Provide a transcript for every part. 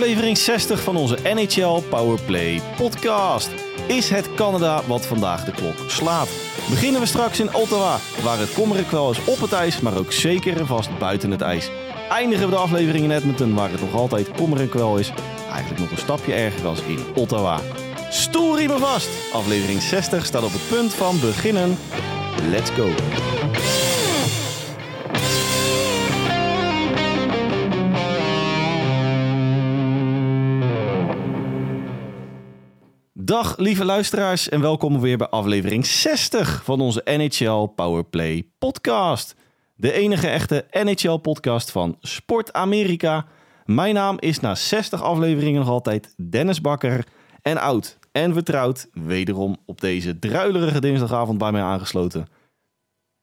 Aflevering 60 van onze NHL Powerplay podcast. Is het Canada wat vandaag de klok slaat? Beginnen we straks in Ottawa, waar het kommer en kwel is op het ijs, maar ook zeker en vast buiten het ijs. Eindigen we de aflevering in Edmonton, waar het nog altijd kommer en kwel is. Eigenlijk nog een stapje erger als in Ottawa. Stoelriemen vast! Aflevering 60 staat op het punt van beginnen. Let's go! Dag lieve luisteraars en welkom weer bij aflevering 60 van onze NHL Powerplay podcast. De enige echte NHL podcast van Sport Amerika. Mijn naam is na 60 afleveringen nog altijd Dennis Bakker en oud en vertrouwd wederom op deze druilerige dinsdagavond bij mij aangesloten.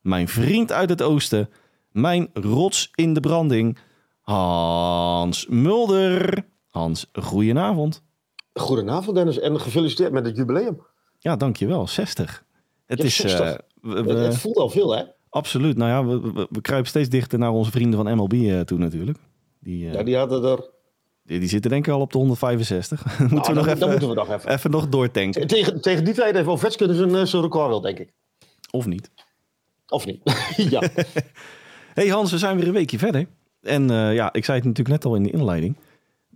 Mijn vriend uit het oosten, mijn rots in de branding, Hans Mulder. Hans, goedenavond. Goedenavond Dennis en gefeliciteerd met het jubileum. Ja, dankjewel. 60. Het Ja, is. 60. eh, we- we- Het, het voelt al veel hè? absoluut. Nou ja, we, we, we kruipen steeds dichter naar onze vrienden van MLB eh, toe natuurlijk. Die, eh, Ja, die hadden er... die, die zitten denk ik al op de 165. moeten Nou, we nog dan, even, dan moeten we nog even. even nog doortanken. Tegen, tegen die tijd heeft Ovechkin zijn, eh, zijn record wel, denk ik. Of niet. Of niet? ja. hey Hans, we zijn weer een weekje verder. En ja, ik zei het natuurlijk net al in de inleiding.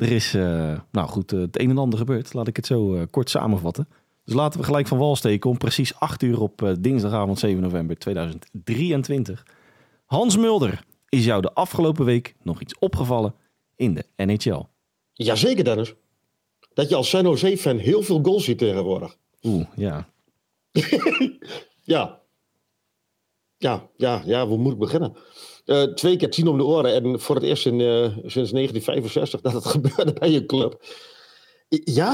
Er is, eh, nou goed, eh, het een en ander gebeurd. Laat ik het zo eh, kort samenvatten. Dus laten we gelijk van wal steken om precies 8 uur op dinsdagavond 7 november 2023. Hans Mulder, is jou de afgelopen week nog iets opgevallen in de NHL? Jazeker Dennis. Dat je als San Jose-fan heel veel goals ziet tegenwoordig. Oeh, ja. Ja. Ja, ja, ja, hoe moet ik beginnen? Eh, twee keer tien om de oren en voor het eerst in, eh, sinds 1965 dat het gebeurde bij je club. Ja.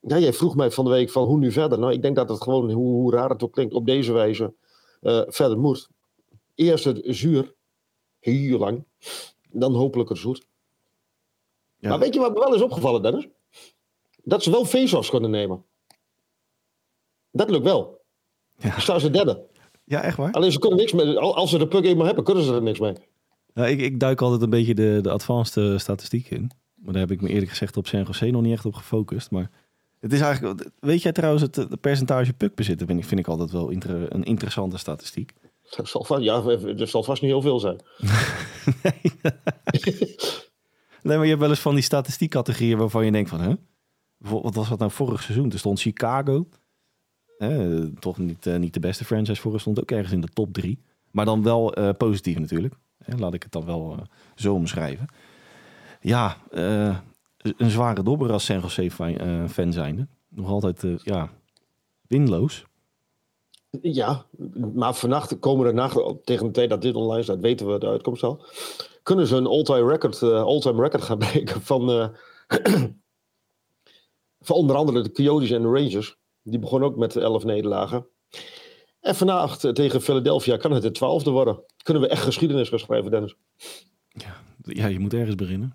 ja, jij vroeg mij van de week van hoe nu verder. Nou, ik denk dat het gewoon, hoe, hoe raar het ook klinkt, op deze wijze eh, verder moet. Eerst het zuur, heel lang, dan hopelijk het zoet. Ja. Maar weet je wat me wel is opgevallen, Dennis? Dat ze wel face-offs kunnen nemen. Dat lukt wel. Ja. Staan ze derde. Ja, echt waar? Alleen ze kunnen niks mee. al- Als ze de puck eenmaal hebben, kunnen ze er niks mee. Ja, ik, ik duik altijd een beetje de, de advanced eh, statistiek in. Maar daar heb ik me eerlijk gezegd op San Jose nog niet echt op gefocust. Maar het is eigenlijk... Weet jij trouwens het, het percentage puckbezitten? Vind ik, vind ik altijd wel inter- een interessante statistiek. Dat zal vast, ja, er zal vast niet heel veel zijn. Nee, maar je hebt wel eens van die statistiekcategorieën waarvan je denkt van... Hè? Bijvoorbeeld, Wat was dat nou vorig seizoen? Er stond Chicago. Toch niet, eh, niet de beste franchise voor. stond ook ergens in de top drie. Maar dan wel eh, positief natuurlijk. Laat ik het dan wel eh, zo omschrijven. Ja, een zware dobber als San fan, fan zijnde. Nog altijd, ja, winloos. Ja, maar vannacht, komende nacht, tegen de tijd dat dit online staat, weten we de uitkomst al. Kunnen ze een all-time record, all-time record gaan breken van, van onder andere de Coyotes en de Rangers. Die begonnen ook met 11 nederlagen. En vannacht eh, tegen Philadelphia kan het de twaalfde worden. Kunnen we echt geschiedenis gaan schrijven, Dennis? Ja, je moet ergens beginnen.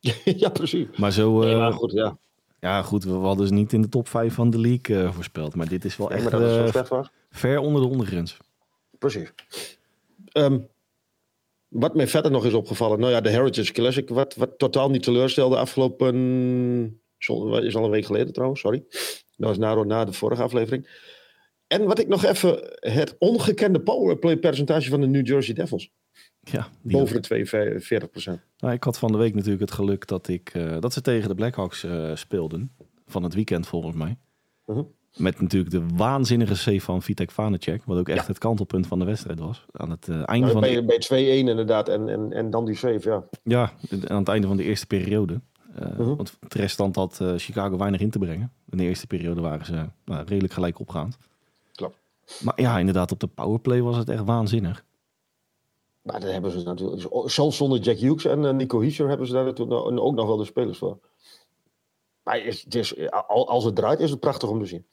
ja, precies. Maar zo, Nee, eh, maar goed, ja. ja goed, we hadden ze niet in de top 5 van de league eh, voorspeld. Maar dit is wel Ja, echt eh, slecht was. ver onder de ondergrens. Precies. Ehm, wat mij verder nog is opgevallen, nou ja, de Heritage Classic, wat, wat totaal niet teleurstelde afgelopen. is al een week geleden trouwens, sorry. Dat was na, na de vorige aflevering. En wat ik nog even, het ongekende powerplay percentage van de New Jersey Devils. Ja, Boven de 42 procent. Nou, ik had van de week natuurlijk het geluk dat, ik, eh, dat ze tegen de Blackhawks eh, speelden. Van het weekend volgens mij. Mhm. Met natuurlijk de waanzinnige save van Vitek Vanacek. Wat ook echt Ja. het kantelpunt van de wedstrijd was. Aan het eh, einde Nou, van de, bij, bij 2-1 inderdaad en, en, en dan die save, ja. ja, aan het einde van de eerste periode. Eh, Mhm. Want het reststand had eh, Chicago weinig in te brengen. In de eerste periode waren ze nou, redelijk gelijk opgaand. Klopt. Maar ja, inderdaad, op de powerplay was het echt waanzinnig. Maar daar hebben ze natuurlijk, zelfs zonder Jack Hughes en eh, Nico Hischer hebben ze daar natuurlijk nog- ook nog wel de spelers voor. Maar het is, als het draait, is het prachtig om te zien.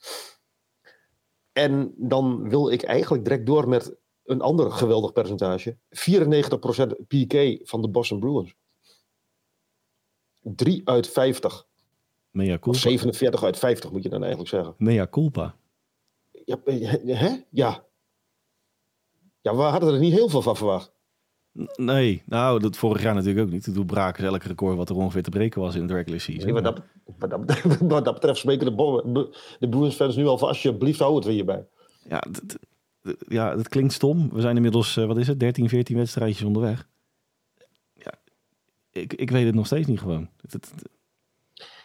En dan wil ik eigenlijk direct door met een ander geweldig percentage. 94% PK van de Boston Bruins. 3 uit 50. Mea Of culpa. 47 uit 50 moet je dan eigenlijk zeggen. Mea culpa. Ja, eh, hè? Ja. Ja, we hadden er niet heel veel van verwacht. Nee, nou, dat vorig jaar natuurlijk ook niet. Toen braken ze elk record wat er ongeveer te breken was in de regular season. Nee, wat, dat, wat, dat, betreft- wat dat betreft spreken de, Bo- de Bruins fans nu al van alsjeblieft hou het weer hierbij. Ja, ja, dat klinkt stom. We zijn inmiddels, eh, wat is het, 13, 14 wedstrijdjes onderweg. Ik, ik weet het nog steeds niet gewoon. Het- het- het-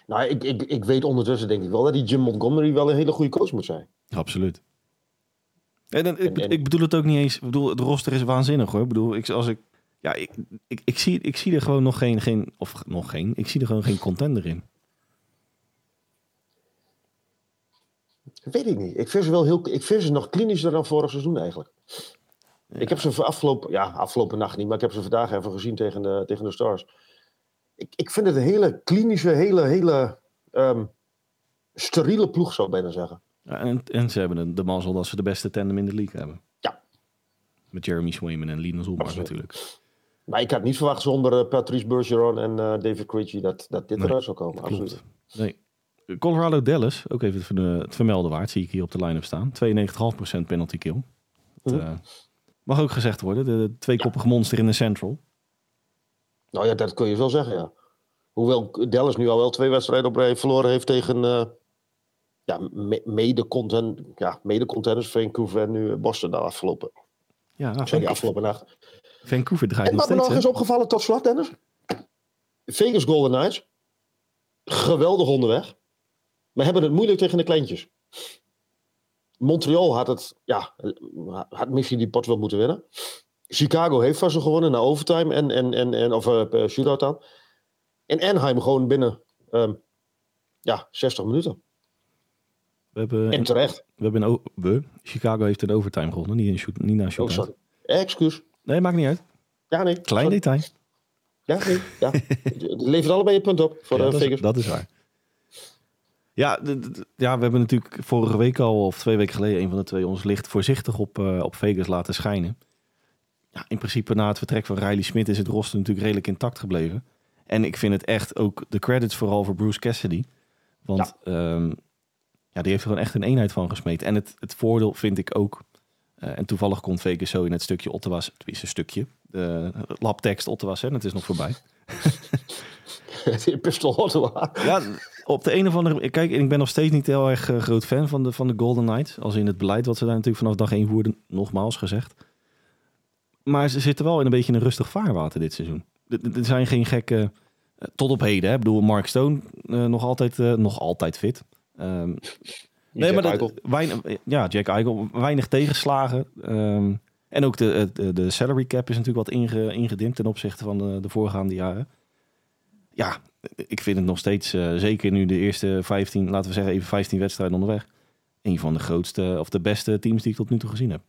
Nou, ik, ik, ik weet ondertussen denk ik wel dat die Jim Montgomery wel een hele goede coach moet zijn. absoluut. En, ik, en- ik bedoel het ook niet eens. Ik bedoel, de roster is waanzinnig hoor. Ik bedoel, ik, als ik, ja, ik, ik, ik, zie, ik zie er gewoon nog geen, geen, of nog geen, ik zie er gewoon geen contender in. Weet ik niet. Ik vind ze wel heel, ik vind ze nog klinischer dan vorig seizoen eigenlijk. Ik heb ze afgelopen, ja, afgelopen nacht niet, maar ik heb ze vandaag even gezien tegen de, tegen de Stars. Ik, ik vind het een hele klinische, hele, hele ehm, steriele ploeg, zou ik bijna zeggen. Ja, en, en ze hebben de, de mazzel dat ze de beste tandem in de league hebben. Ja. Met Jeremy Swayman en Linus Ulmark natuurlijk. Maar ik had niet verwacht zonder eh, Patrice Bergeron en eh, David Krejci dat, dat dit Nee, eruit zou komen. Absoluut. Nee. Colorado Dallas, ook even het, ver- het vermelden waard, zie ik hier op de line-up staan. 92,5% penalty kill. Mhm. eh, mag ook gezegd worden, de tweekoppige monster in de Central. Nou ja, dat kun je wel zeggen, ja. Hoewel Dallas nu al wel twee wedstrijden op rij verloren heeft tegen eh, ja, me- mede-content, ja, mede-contenders Vancouver en nu Boston de afgelopen, Ja, sorry, afgelopen nacht. Vancouver draait En nog wat me steeds. nog is opgevallen tot slot, Dennis. Vegas Golden Knights. Geweldig onderweg. Maar hebben het moeilijk tegen de kleintjes. Montreal had het, ja, had misschien die pot wel moeten winnen. Chicago heeft van ze gewonnen na overtime en, en, en, en of eh, shootout dan. En Anaheim gewoon binnen, ehm, ja, 60 minuten. We hebben, En terecht. we hebben een, o- we, Chicago heeft een overtime gewonnen, niet, in shoot, niet na Oh, shootout. sorry. Excuus. nee, maakt niet uit. Ja, nee. Klein sorry. detail. Ja, nee. Ja. Het levert allebei je punt op voor Ja, eh, dat, is, dat is waar. Ja, ja, we hebben natuurlijk vorige week al, of twee weken geleden, een van de twee ons licht voorzichtig op, eh, op Vegas laten schijnen. Ja, in principe na het vertrek van Riley Smith is het roster natuurlijk redelijk intact gebleven. En ik vind het echt ook de credits vooral voor Bruce Cassidy. Want ja. ja, die heeft er gewoon echt een eenheid van gesmeed. En het, het voordeel vind ik ook, eh, en toevallig komt Vegas zo in het stukje Ottawa's, tenminste een stukje, de labtekst Ottawa's, en het is nog voorbij. Pistol Ottawa. Ja, op de een of andere... Kijk, ik ben nog steeds niet heel erg eh, groot fan van de, van de Golden Knights. Als in het beleid wat ze daar natuurlijk vanaf dag één voerden. Nogmaals gezegd. Maar ze zitten wel in een beetje een rustig vaarwater dit seizoen. Er- zijn geen gekke... eh, Tot op heden, hè. Ik bedoel, Mark Stone eh, nog, altijd, nog altijd fit. Ehm, nee, maar dat, weinig, ja, Jack Eichel, weinig tegenslagen. Ehm, en ook de, de, de salary cap is natuurlijk wat inge, ingedimd ten opzichte van de, de voorgaande jaren. Ja, ik vind het nog steeds, eh, zeker nu de eerste 15, laten we zeggen even 15 wedstrijden onderweg, een van de grootste of de beste teams die ik tot nu toe gezien heb.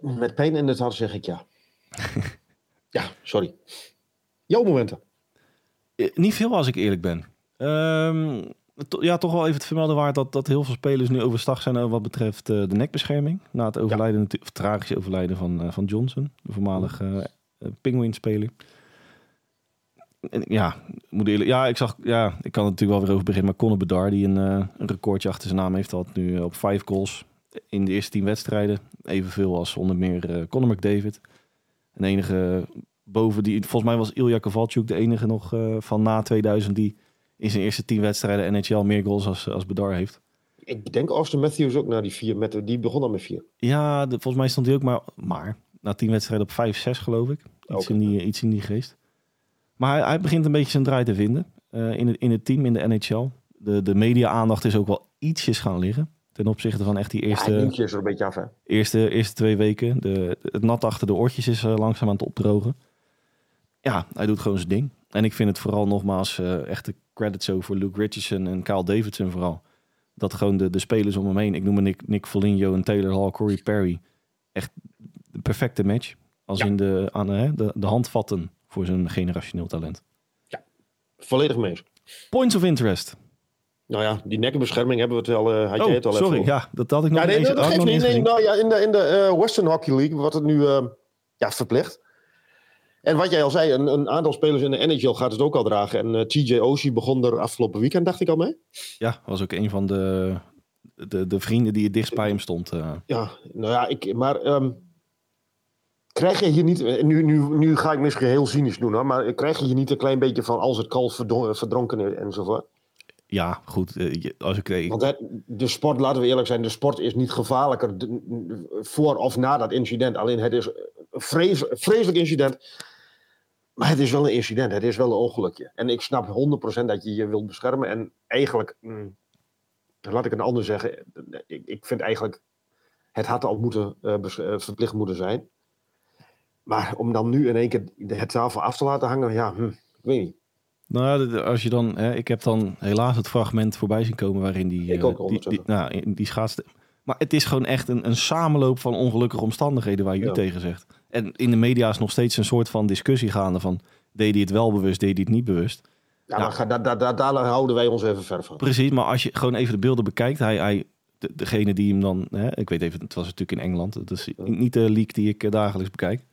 Met pijn in het hart zeg ik ja. ja, sorry. Jouw momenten. Eh, niet veel als ik eerlijk ben. Ehm, to- ja, toch wel even het vermelden waard dat, dat heel veel spelers nu overstag zijn eh, wat betreft eh, de nekbescherming. Na het overlijden, of tragische overlijden van, eh, van Johnson, de voormalige Penguin-speler. En, ja, moet eerlijk, ja, ik zag, ja, ik kan er natuurlijk wel weer over beginnen, maar Conor Bedard, die een, een recordje achter zijn naam heeft, had nu op vijf goals in de eerste tien wedstrijden. Evenveel als onder meer Conor McDavid. Een enige boven die, volgens mij was Ilya Kovalchuk de enige nog van na 2000 die in zijn eerste tien wedstrijden NHL meer goals als, als Bedard heeft. Ik denk Austin Matthews ook naar die vier. Met, die begon al met vier. Ja, de- volgens mij stond hij ook maar, maar na tien wedstrijden op 5, 6 geloof ik. Iets, Oké. in, die, iets in die geest. Maar hij, hij begint een beetje zijn draai te vinden eh, in, het, in het team, in de NHL. De, de media-aandacht is ook wel ietsjes gaan liggen. Ten opzichte van echt die Eerste... eerste, Ja, er een beetje af, hè. eerste, eerste twee weken. De, het nat achter de oortjes is eh, langzaam aan het opdrogen. Ja, hij doet gewoon zijn ding. En ik vind het vooral nogmaals eh echt de credits zo voor Luke Richardson en Kyle Davidson vooral. Dat gewoon de, de spelers om hem heen. Ik noem Nick, Nick Foligno en Taylor Hall, Corey Perry. Echt de perfecte match. Als Ja. in de, aan, hè, de, de handvatten voor zo'n generationeel talent. Volledig mee. Points of interest. Nou ja, die nekkenbescherming hebben we het wel, eh had jij Oh, het al sorry. even Ja, dat had ik nog Ja, niet nee, eens, dat nog niet. nou ja, in de, in de eh, Western Hockey League wordt het nu eh, ja, verplicht. En wat jij al zei, een, een aantal spelers in de NHL gaat het ook al dragen. En eh, TJ Oshie begon er afgelopen weekend, dacht ik al mee. Ja, was ook een van de, de, de vrienden die het dichtst bij hem stond. eh. Ja, nou ja, ik, maar ehm, Krijg je hier niet, eh, nu, nu, nu ga ik misschien heel cynisch doen, hoor, maar krijg je hier niet een klein beetje van als het kalf verdronken is enzovoort? Ja, goed. als ik, ik- Want het- de sport, laten we eerlijk zijn, de sport is niet gevaarlijker voor of na dat incident. Alleen het is een vreselijk incident. Maar het is wel een incident, het is wel een ongelukje. En ik snap 100% dat je je wilt beschermen. En eigenlijk, mm, laat ik het anders zeggen, ik, ik vind eigenlijk, het had al moeten, eh, eh, verplicht moeten zijn. Maar om dan nu in één keer het tafel af te laten hangen, ja, hm, ik weet niet. Nou, als je dan, hè, ik heb dan helaas het fragment voorbij zien komen waarin die, Ik eh, ook die, nou, die schaatste. Maar het is gewoon echt een, een samenloop van ongelukkige omstandigheden waar je u Ja. tegen zegt. En in de media is nog steeds een soort van discussie gaande van, deed hij het wel bewust, deed hij het niet bewust? Ja, maar daar, daar, daar, houden wij ons even ver van. Precies, maar als je gewoon even de beelden bekijkt, hij, hij de, degene die hem dan, hè, ik weet even, het was natuurlijk in Engeland, dat is niet de leak die ik eh, dagelijks bekijk.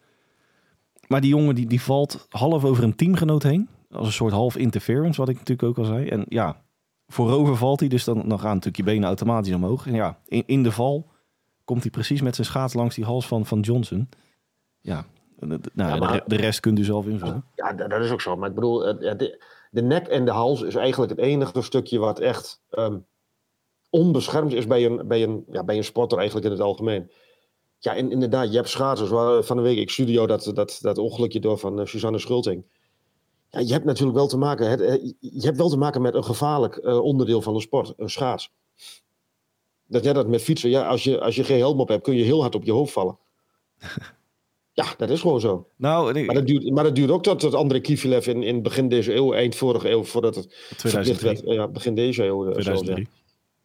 Maar die jongen die, die valt half over een teamgenoot heen, als een soort half interference, wat ik natuurlijk ook al zei. En ja, voorover valt hij, dus dan, dan gaan natuurlijk je benen automatisch omhoog. En ja, in, in de val komt hij precies met zijn schaats langs die hals van, van Johnson. Ja, nou, ja, maar- de, re- de rest kunt u zelf invullen. Ja, dat, is ook zo. Maar ik bedoel, de, de nek en de hals is eigenlijk het enige stukje wat echt ehm, onbeschermd is bij een, bij, een, ja, bij een sporter eigenlijk in het algemeen. Ja, en inderdaad, je hebt schaatsers. Waar, van de week, ik stuurde jou dat, dat, dat ongelukje door van eh, Suzanne Schulting. Ja, je hebt natuurlijk wel te maken, het, eh, je hebt wel te maken met een gevaarlijk eh, onderdeel van de sport, een schaats. Dat jij dat met fietsen, ja, als je, als je geen helm op hebt, kun je heel hard op je hoofd vallen. ja, dat is gewoon zo. Nou, Maar dat duurt, maar dat duurt ook tot, tot André Kivilev in, in begin deze eeuw, eind vorige eeuw, voordat het verplicht 2003. werd. Ja, begin deze eeuw. eh, zo 2003.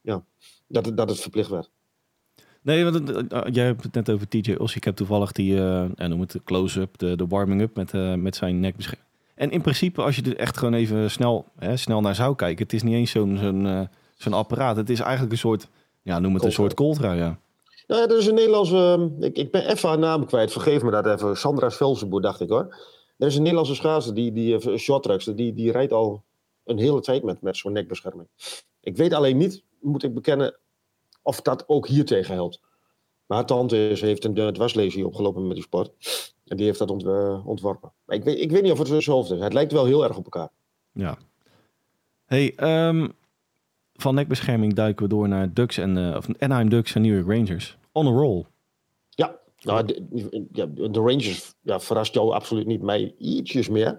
zeggen. Dat, het- dat het verplicht werd. Nee, want het- eh, jij hebt het net over TJ Os. Ik heb toevallig die, eh ja, noem het de close-up, de, de warming-up met, eh, met zijn nek beschermd. En in principe, als je er echt gewoon even snel, hè, snel naar zou kijken, het is niet eens zo'n zo'n eh, zo'n apparaat. Het is eigenlijk een soort, ja, noem het een soort coltra, ja. Nou ja, er is een Nederlandse. ehm, ik, ik ben even haar naam kwijt, vergeef me dat even. Sandra Velsenboer, dacht ik hoor. Er is een Nederlandse schaatser, die, die eh, shorttrackster, die, die rijdt al een hele tijd met, met zo'n nekbescherming. Ik weet alleen niet, moet ik bekennen, of dat ook hier tegen helpt. Maar haar tante is, heeft een dwarslesie opgelopen met die sport. En die heeft dat eh, ontworpen. Ik weet, ik weet niet of het hetzelfde is. Het lijkt wel heel erg op elkaar. Ja. Hey, ehm, van nekbescherming duiken we door naar Ducks en, eh, of Anaheim Ducks en New York Rangers. On a roll. Ja, nou, de, ja, de Rangers ja, verrast jou absoluut niet. Mij ietsjes meer.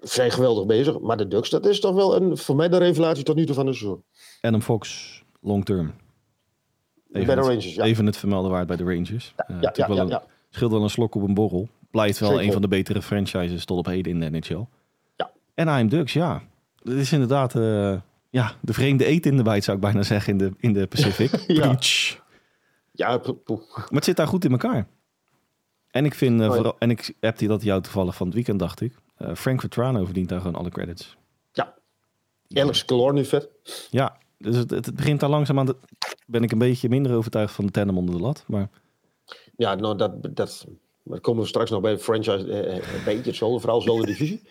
Zijn geweldig bezig. Maar de Ducks, dat is toch wel een, voor mij de revelatie tot nu toe van het seizoen. Adam Fox, long term. bij de het, Rangers, ja. even het vermelden waard bij de Rangers. Eh, ja, natuurlijk ja, wel een- ja. scheelt wel een slok op een borrel. Blijft wel Zeker. een van de betere franchises tot op heden in de NHL. Ja. En Anaheim Ducks, ja. Dat is inderdaad eh, ja, de vreemde eten in de bijt, zou ik bijna zeggen, in de, in de Pacific. Ja. Ja. Maar het zit daar goed in elkaar. En ik vind, eh, Oh ja. vooral, en ik heb die dat jou toevallig van het weekend, dacht ik. Eh, Frank Vetrano verdient daar gewoon alle credits. ja. Alex Calor nu vet. Ja, dus het, het begint daar langzaam aan. De, ben ik een beetje minder overtuigd van de tandem onder de lat. Maar Ja, nou, dat, dat, komen we straks nog bij de franchise. eh, een beetje hetzelfde, vooral dezelfde divisie.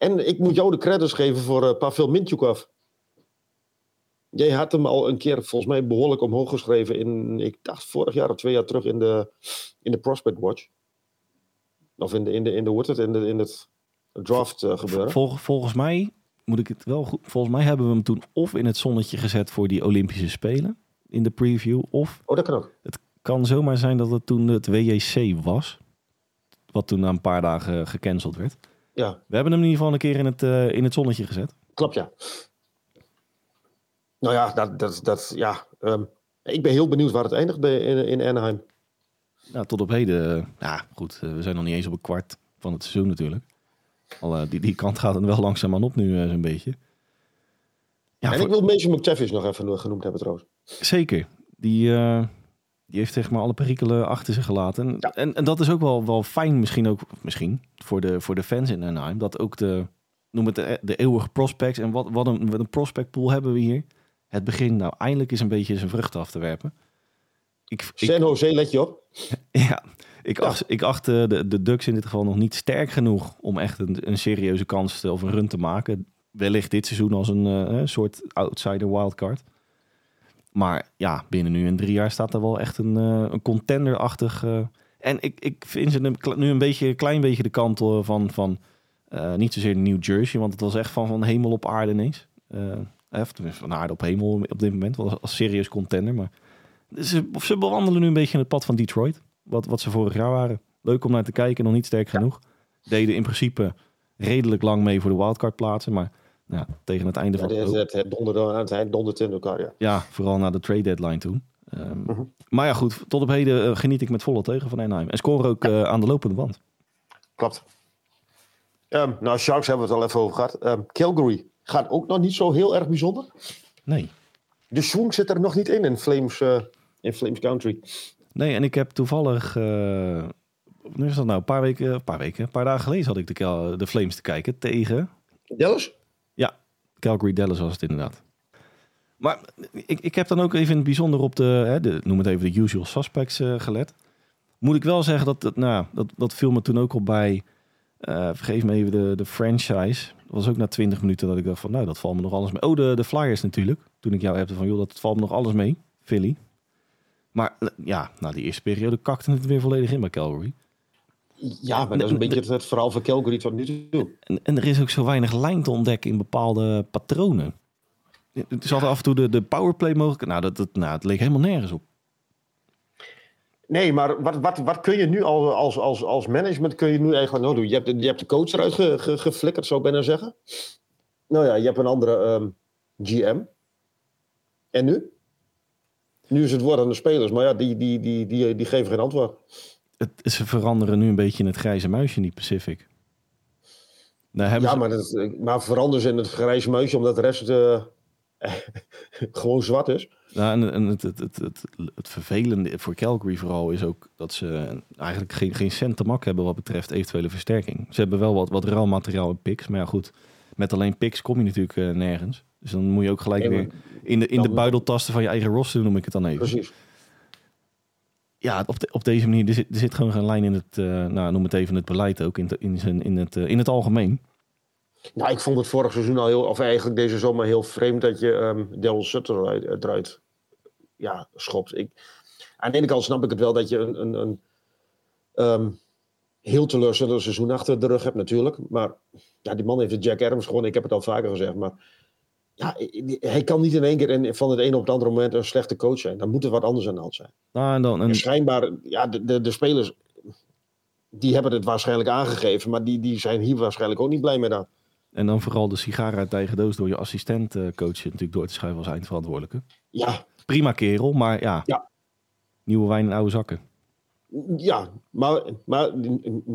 En ik moet jou de credits geven voor eh, Pavel Mintjukov. Jij had hem al een keer volgens mij behoorlijk omhoog geschreven in, ik dacht vorig jaar of twee jaar terug in de, in de Prospect Watch. Of in de, in de, in de, hoe het, in de, in het draft eh, gebeuren. vol, volgens mij moet ik het wel goed. Volgens mij hebben we hem toen of in het zonnetje gezet voor die Olympische Spelen in de preview. Of Oh, dat kan ook. kan zomaar zijn dat het toen het WJC was. Wat toen na een paar dagen gecanceld werd. Ja, We hebben hem in ieder geval een keer in het, eh, in het zonnetje gezet. klopt ja. Nou ja, dat, dat, dat, ja ehm, ik ben heel benieuwd waar het eindigt bij, in, in Anaheim. Nou, tot op heden. ja, goed. eh, we zijn nog niet eens op een kwart van het seizoen natuurlijk. Al, die, die kant gaat er wel langzaam aan op nu, zo'n beetje. Ja, en voor- ik wil Mason McTavish nog even genoemd hebben trouwens. zeker. Die, die heeft zeg maar alle perikelen achter zich gelaten. En, Ja. en, en dat is ook wel, wel fijn, misschien ook misschien voor de, voor de fans in Anaheim. Dat ook de, noem het de, de eeuwige prospects. En wat, wat, een, wat een prospect pool hebben we hier. Het begint nou eindelijk eens een beetje zijn vruchten af te werpen. Ik, ik, San Jose, let je op. Ja, ik Ja. acht, ik acht eh, de, de Ducks in dit geval nog niet sterk genoeg om echt een, een serieuze kans te, of een run te maken. Wellicht dit seizoen als een eh, soort outsider wildcard. Maar ja, binnen nu en drie jaar staat er wel echt een, eh, een contender-achtig. eh, En ik, ik vind ze nu een beetje, een klein beetje de kant van, van uh, niet zozeer New Jersey, want het was echt van, van hemel op aarde ineens. Uh, van aarde op hemel op dit moment, als, als serieus contender. Maar ze, ze bewandelen nu een beetje het pad van Detroit, wat, wat ze vorig jaar waren. Leuk om naar te kijken, nog niet sterk genoeg. Deden in principe redelijk lang mee voor de wildcard plaatsen, maar ja, tegen het einde ja, van... Het, het, het donderde, in elkaar, ja. Ja, vooral na de trade deadline toen. Um, uh -huh. Maar ja, goed, tot op heden uh, geniet ik met volle teugen van Anaheim. En scoren ook ja. uh, aan de lopende band. Klopt. Um, nou, Sharks hebben we het al even over gehad. Um, Calgary gaat ook nog niet zo heel erg bijzonder. Nee. De swing zit er nog niet in in Flames, uh, in Flames Country. Nee, en ik heb toevallig... nu is dat nou? Een paar weken, een paar weken, een paar dagen geleden had ik de, de Flames te kijken tegen... Dallas? Calgary Dallas was het inderdaad. Maar ik, ik heb dan ook even in het bijzonder op de, hè, de noem het even de usual suspects uh, gelet. Moet ik wel zeggen dat, dat, nou, dat, dat viel me toen ook al bij, uh, vergeef me even de, de franchise. Dat was ook na 20 minuten dat ik dacht van, nou, dat valt me nog alles mee. Oh, de, de Flyers natuurlijk. Toen ik jou heb van, joh, dat valt me nog alles mee. Philly. Maar ja, na die eerste periode kakte het weer volledig in bij Calgary. Ja, maar dat is een beetje het, verhaal van Calgary tot nu toe. En, en er is ook zo weinig lijn te ontdekken in bepaalde patronen. Ze hadden af en toe de, de powerplay mogelijk. Nou, dat, dat, nou, het leek helemaal nergens op. Nee, maar wat, wat, wat kun je nu als, als, als, als management kun je nu eigenlijk nou doen? Je hebt, de, je hebt de coach eruit ge, ge, geflikkerd, zou ik bijna zeggen. Nou ja, je hebt een andere um, GM. En nu? Nu is het woord aan de spelers, maar ja, die, die, die, die, die geven geen antwoord. Het, ze veranderen nu een beetje in het grijze muisje in die Pacific. Nou, ja, ze... maar, dat, maar veranderen ze in het grijze muisje omdat de rest uh, gewoon zwart is. Nou, en, en het, het, het, het, het vervelende voor Calgary vooral is ook dat ze eigenlijk geen, geen cent te mak hebben wat betreft eventuele versterking. Ze hebben wel wat, wat ruil materiaal en picks, maar ja goed, met alleen picks kom je natuurlijk uh, nergens. Dus dan moet je ook gelijk nee, weer in de, in de buideltasten van je eigen roster, noem ik het dan even. Precies. Ja, op, op deze manier, er zit, er zit gewoon geen lijn in het, uh, nou noem het even het beleid ook, in, in, zijn, in, het, uh, in het algemeen. Nou, ik vond het vorig seizoen al heel, of eigenlijk deze zomer heel vreemd dat je um, Del Sutter eruit, eruit ja, schopt. Ik, aan de ene kant snap ik het wel dat je een, een, een um, heel teleurstellend seizoen achter de rug hebt natuurlijk. Maar ja, die man heeft de Jack Adams gewoon, ik heb het al vaker gezegd, maar ja, hij kan niet in één keer in, van het ene op het andere moment een slechte coach zijn. Dan moet er wat anders aan de hand zijn. Nou, en dan, en... En schijnbaar, ja, de, de, de spelers, die hebben het waarschijnlijk aangegeven, maar die, die zijn hier waarschijnlijk ook niet blij mee dan. En dan vooral de sigaar uit eigen doos door je assistent uh, coach natuurlijk door te schuiven als eindverantwoordelijke. Ja. Prima kerel, maar ja. ja. Nieuwe wijn in oude zakken. Ja, maar, maar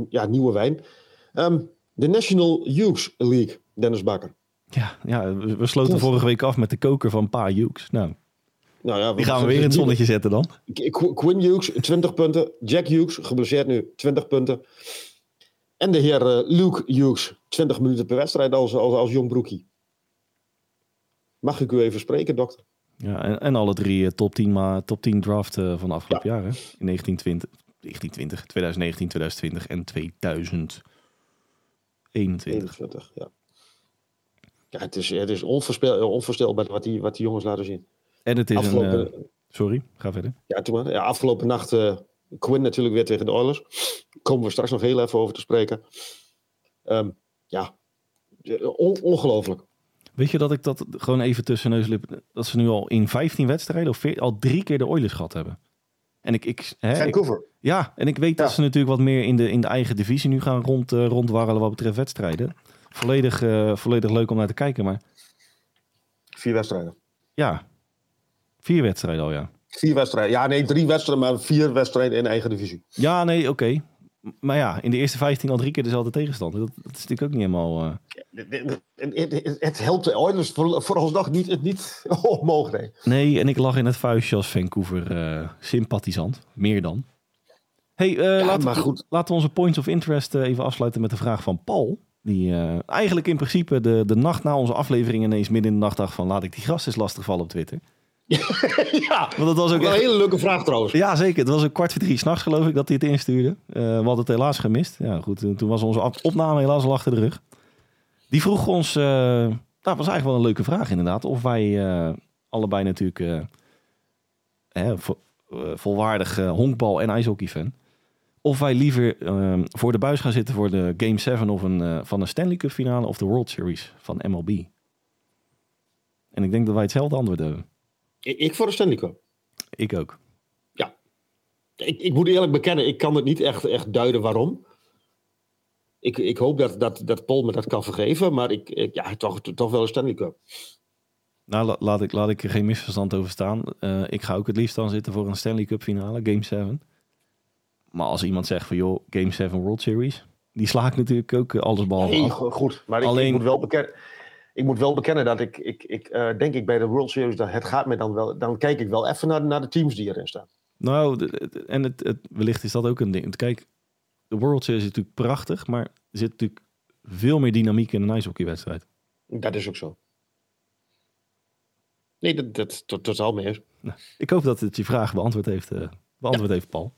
ja, nieuwe wijn. Um, de National Youth League, Dennis Bakker. Ja, ja we sloten vorige week af met de koker van Pa Hughes. Nou, nou ja, die gaan we weer in het zonnetje zetten dan. Quinn Hughes, 20 punten. Jack Hughes, geblesseerd nu, 20 punten. En de heer uh, Luke Hughes, 20 minuten per wedstrijd als, als, als jong broekie. Mag ik u even spreken, dokter? Ja, en, en alle drie uh, top 10, maar top 10 draft uh, van de afgelopen ja. jaar. Hè? In 1920, 1920, 2019, 2020 en 2021. 21, ja. Ja, het is, het is onvoorstelbaar wat die, wat die jongens laten zien. En het is afgelopen, een... Uh, sorry, ga verder. Ja, toen. Ja, afgelopen nacht uh, Quinn natuurlijk weer tegen de Oilers. Komen we straks nog heel even over te spreken. Um, ja, on, ongelooflijk. Weet je dat ik dat gewoon even tussen neuslippen... dat ze nu al in 15 wedstrijden of veer, al drie keer de Oilers gehad hebben. En ik... ik hè, Vancouver. Ik, ja, en ik weet ja. dat ze natuurlijk wat meer in de, in de eigen divisie nu gaan rond, uh, rondwarrelen wat betreft wedstrijden volledig, uh, volledig leuk om naar te kijken. Maar... Vier wedstrijden. Ja, vier wedstrijden al, ja. Vier wedstrijden. Ja, nee, drie wedstrijden, maar vier wedstrijden in eigen divisie. Ja, nee, oké. Okay. Maar ja, in de eerste 15 al drie keer dezelfde tegenstander. Dat, dat is natuurlijk ook niet helemaal... Uh... Het, het, het, helpt de Oilers voor, vooralsnog niet, het niet omhoog. Nee. nee, en ik lag in het vuistje als Vancouver uh, sympathisant. Meer dan. hey, uh, ja, laten, we, laten we onze points of interest even afsluiten met de vraag van Paul. Die uh, eigenlijk in principe de, de nacht na onze aflevering ineens midden in de nacht dacht van laat ik die gast eens lastig vallen op Twitter. ja, Want dat was ook wel echt... een hele leuke vraag trouwens. Ja, zeker. Het was een kwart voor drie s'nachts geloof ik dat hij het instuurde. Uh, we hadden het helaas gemist. Ja, goed. Toen was onze opname helaas al achter de rug. Die vroeg ons, uh, nou, dat was eigenlijk wel een leuke vraag inderdaad. Of wij allebei natuurlijk hè, vo volwaardig honkbal en ijshockey fan. Of wij liever ehm, voor de buis gaan zitten voor de Game 7 of een, eh, van een Stanley Cup finale of de World Series van MLB. En ik denk dat wij hetzelfde antwoord hebben. Ik, ik voor de Stanley Cup. Ik ook. Ik, ik moet eerlijk bekennen, ik kan het niet echt, echt duiden waarom. Ik, ik hoop dat, dat, dat Paul me dat kan vergeven, maar ik, ik, ja, toch, toch wel een Stanley Cup. Nou, la- laat ik, laat ik er geen misverstand over staan. Eh, ik ga ook het liefst dan zitten voor een Stanley Cup finale, Game 7. Maar als iemand zegt van, joh, Game 7 World Series, die sla ik natuurlijk ook eh, alles behalve Nee, goed. Maar ik, Alleen- ik, moet wel bekennen, ik moet wel bekennen dat ik, ik, ik eh, denk ik bij de World Series, dat het gaat me dan wel, dan kijk ik wel even naar, naar de teams die erin staan. Nou, de- de- en het, het, wellicht is dat ook een ding. Kijk, de World Series is natuurlijk prachtig, maar er zit natuurlijk veel meer dynamiek in een ijshockeywedstrijd. Dat is ook zo. Nee, dat, dat tot, totaal mee eens. Ik hoop dat het je vraag beantwoord heeft, eh, beantwoord heeft Paul.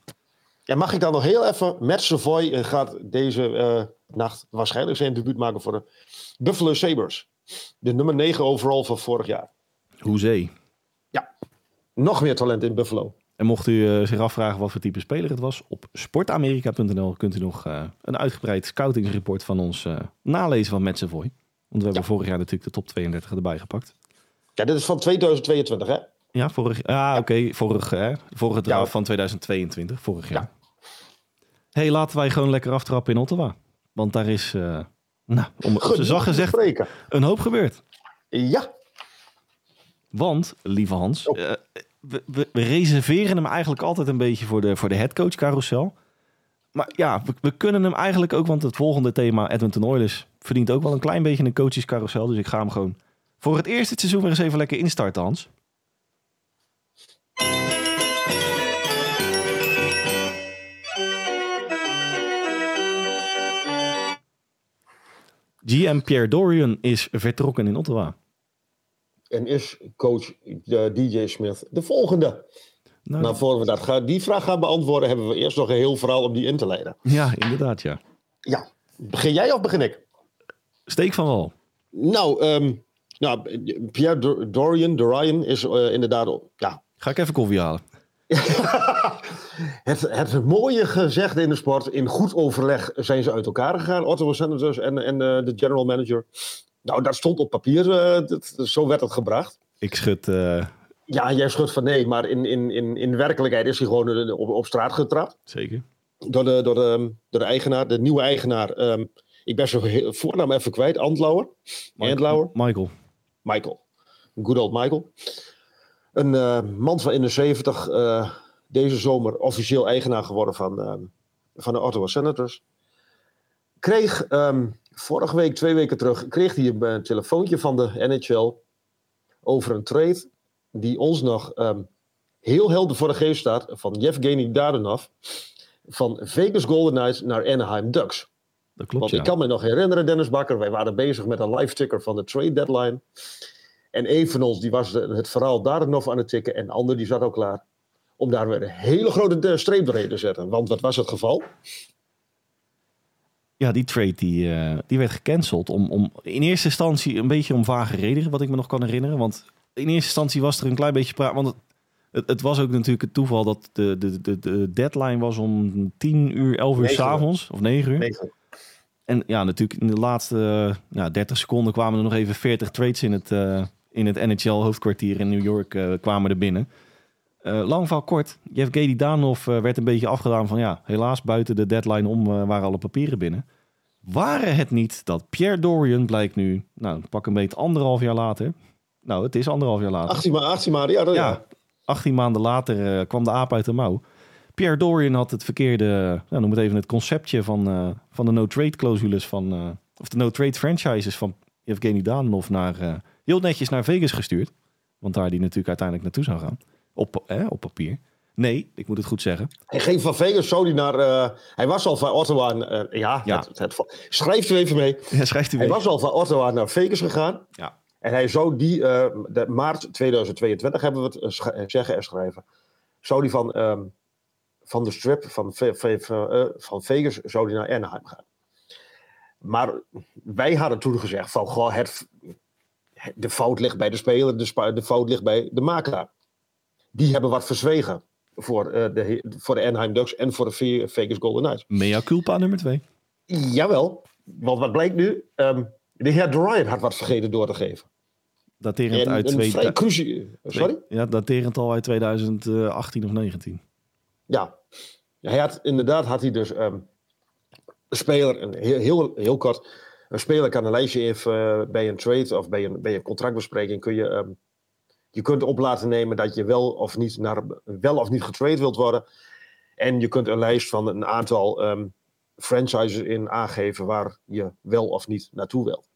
Ja, mag ik dan nog heel even... Matt Savoy eh, gaat deze eh, nacht waarschijnlijk zijn debuut maken voor de Buffalo Sabres. De nummer 9 overall van vorig jaar. Hoezee. Nog meer talent in Buffalo. En mocht u eh, zich afvragen wat voor type speler het was, op sportamerika.nl kunt u nog een uitgebreid scoutingsrapport van ons nalezen van Matt Savoy. Want we hebben vorig jaar natuurlijk de top 32 erbij gepakt. Ja, dit is van 2022, hè? Ja, vorig Ah, oké. Vorig, hè? Vorige draft Ja. van 2022. Vorig jaar. Hey, laten wij gewoon lekker aftrappen in Ottawa. Want daar is, eh, nou, om zijn zacht gezegd, een hoop gebeurd. Ja, Want, lieve Hans, Oh. eh, we, we, we reserveren hem eigenlijk altijd een beetje voor de, voor de headcoach carousel. Maar ja, we, we kunnen hem eigenlijk ook, want het volgende thema, Edmonton Oilers, verdient ook wel een klein beetje een coaches carousel. Dus ik ga hem gewoon voor het eerste seizoen weer eens even lekker instarten, Hans. GM Pierre Dorian is vertrokken in Ottawa. en is coach eh, DJ Smith de volgende? Nou, Nou, voor we dat gaan, die vraag gaan beantwoorden, hebben we eerst nog een heel verhaal om die in te leiden. Ja, inderdaad, ja. Ja, begin jij of begin ik? Steek van wal. Nou, ehm, nou Pierre Dor- Dorian, Dorian is eh, inderdaad, ja, Ga ik even koffie halen. het, het mooie gezegd in de sport. In goed overleg zijn ze uit elkaar gegaan, Ottawa Senators en, en eh, de general manager. Nou, dat stond op papier, eh, dat- zo werd het gebracht. Ik schud... eh, Ja, jij schudt van nee, maar in, in, in, in werkelijkheid is hij gewoon op, op straat getrapt. zeker. Door de, door, de, door de eigenaar, de nieuwe eigenaar. ehm, ik ben zijn voornaam even kwijt, Andlauer. Andlauer. Michael. Michael. Good old Michael. Een eh, man van in de 70, eh, deze zomer officieel eigenaar geworden van, ehm, van de Ottawa Senators. Kreeg ehm, vorige week, twee weken terug, kreeg hij een eh, telefoontje van de NHL over een trade die ons nog ehm, heel helder voor de geest staat van Yevgeny Dadonov van Vegas Golden Knights naar Anaheim Ducks. Dat klopt, Want ja. ik kan me nog herinneren, Dennis Bakker, wij waren bezig met een live ticker van de trade deadline. En een van ons die was het verhaal daar nog aan het tikken en de ander die zat ook klaar. Om daar weer een hele grote eh, streep doorheen te zetten. Want wat was het geval? Ja, die trade die, eh, die werd gecanceld. Om, om, in eerste instantie een beetje om vage redenen, wat ik me nog kan herinneren. Want in eerste instantie was er een klein beetje praat. Want het, het, het was ook natuurlijk het toeval dat de, de, de, de deadline was om 10 uur, 11 uur s'avonds. Of 9 uur. Nee, goed. En ja, natuurlijk in de laatste eh, ja, 30 seconden kwamen er nog even 40 trades in het, eh, in het NHL-hoofdkwartier in New York eh, kwamen er binnen. Eh, lang verhaal kort. Yevgeny Danov eh, werd een beetje afgedaan van ja, helaas buiten de deadline om waren alle papieren binnen. Waren het niet dat Pierre Dorian blijkt nu, nou pak een beetje anderhalf jaar later. Nou, het is anderhalf jaar later. 18 maar, 18 maar, ja. Dat, Ja, 18 maanden later kwam de aap uit de mouw. Pierre Dorian had het verkeerde, nou, noem het even het conceptje van, van de no-trade clausules van, of de no-trade franchises van Evgeny Danov naar, heel netjes naar Vegas gestuurd. Want daar die natuurlijk uiteindelijk naartoe zou gaan. Op, eh, op papier. Nee, ik moet het goed zeggen. Hij ging van Vegas zo die naar... eh, hij was al van Ottawa... eh, ja, Ja. Het, het, schrijf er even mee. Ja, schrijft u Hij was al van Ottawa naar Vegas gegaan. Ja. En hij zou die, eh, de maart 2022 hebben we het zeggen en schrijven. Zou die van, ehm, van de strip van, Ve- Ve- Ve- van Vegas zou die naar Anaheim gaan. Maar wij hadden toen gezegd van, goh, het, de fout ligt bij de speler, de, spa- de fout ligt bij de makelaar. Die hebben wat verzwegen. voor, uh, de, voor de Anaheim Ducks en voor de Vegas Golden Knights. Mea culpa nummer twee. Jawel, want wat blijkt nu? Um, de heer Ryan had wat vergeten door te geven. Daterend en, uit... Twee, cruci- Sorry? Ja, daterend al uit 2018 of 19. Ja, hij had inderdaad had hij dus um, een speler, een heel, heel, heel kort, een speler kan een lijstje even uh, bij een trade of bij een, bij een contractbespreking kun je, um, je kunt op laten nemen dat je wel of niet naar wel of niet getrade wilt worden. En je kunt een lijst van een aantal um, franchises in aangeven waar je wel of niet naartoe wilt.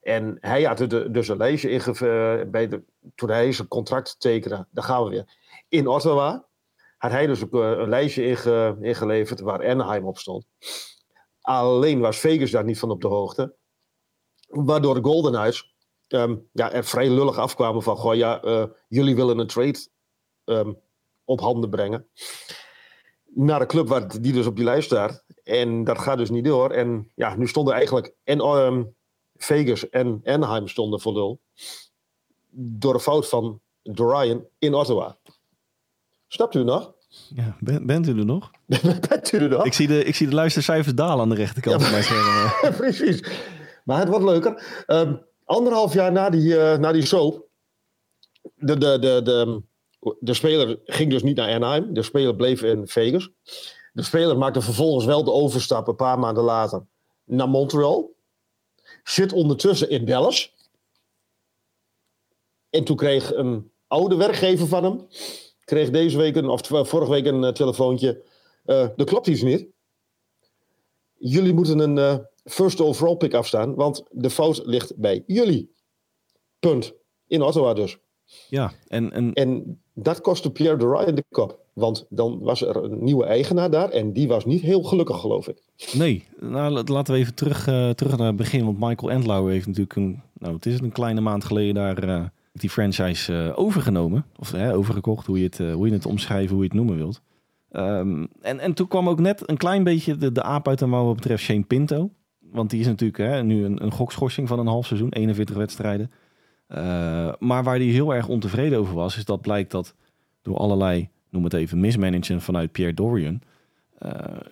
En hij had dus een lijstje in uh, bij toen hij zijn contract tekende, daar gaan we weer, in Ottawa had hij dus een, een lijstje inge, ingeleverd waar Anaheim op stond. Alleen was Vegas daar niet van op de hoogte. Waardoor de Golden Knights um, ja, er vrij lullig afkwamen van... Goh, ja, uh, jullie willen een trade um, op handen brengen. Naar de club die dus op die lijst staat. En dat gaat dus niet door. En ja, nu stonden eigenlijk... En um, Vegas en Anaheim stonden voor lul. Door de fout van Dorian in Ottawa. Snapt u nog? Ja, bent u er nog? bent u er nog? Ik zie de, ik zie de luistercijfers dalen aan de rechterkant van mijn scherm. Precies. Maar het wordt leuker. Um, anderhalf jaar na die, uh, na die soap. De, de, de, de, de speler ging dus niet naar Anaheim. De speler bleef in Vegas. De speler maakte vervolgens wel de overstap een paar maanden later naar Montreal. Zit ondertussen in Dallas. En toen kreeg een oude werkgever van hem kreeg deze week, een, of vorige week een uh, telefoontje. Uh, er klopt iets niet. Jullie moeten een first overall pick afstaan, want de fout ligt bij jullie. Punt. In Ottawa dus. Ja, en, en... en dat kostte Pierre de Ryan de kop. Want dan was er een nieuwe eigenaar daar en die was niet heel gelukkig, geloof ik. Nee, nou, laten we even terug, uh, terug naar het begin. Want Michael Endlauer heeft natuurlijk een, nou, het is een kleine maand geleden daar uh, die franchise uh, overgenomen. Of overgekocht, hoe je, het, uh, hoe je het omschrijven, hoe je het noemen wilt. Um, en, en toen kwam ook net een klein beetje de, de aap uit de wat betreft Shane Pinto. Want die is natuurlijk hè, nu een, een gokschorsing van een half seizoen, 41 wedstrijden. maar waar hij heel erg ontevreden over was, is dat blijkt dat door allerlei, noem het even, mismanagen vanuit Pierre Dorian...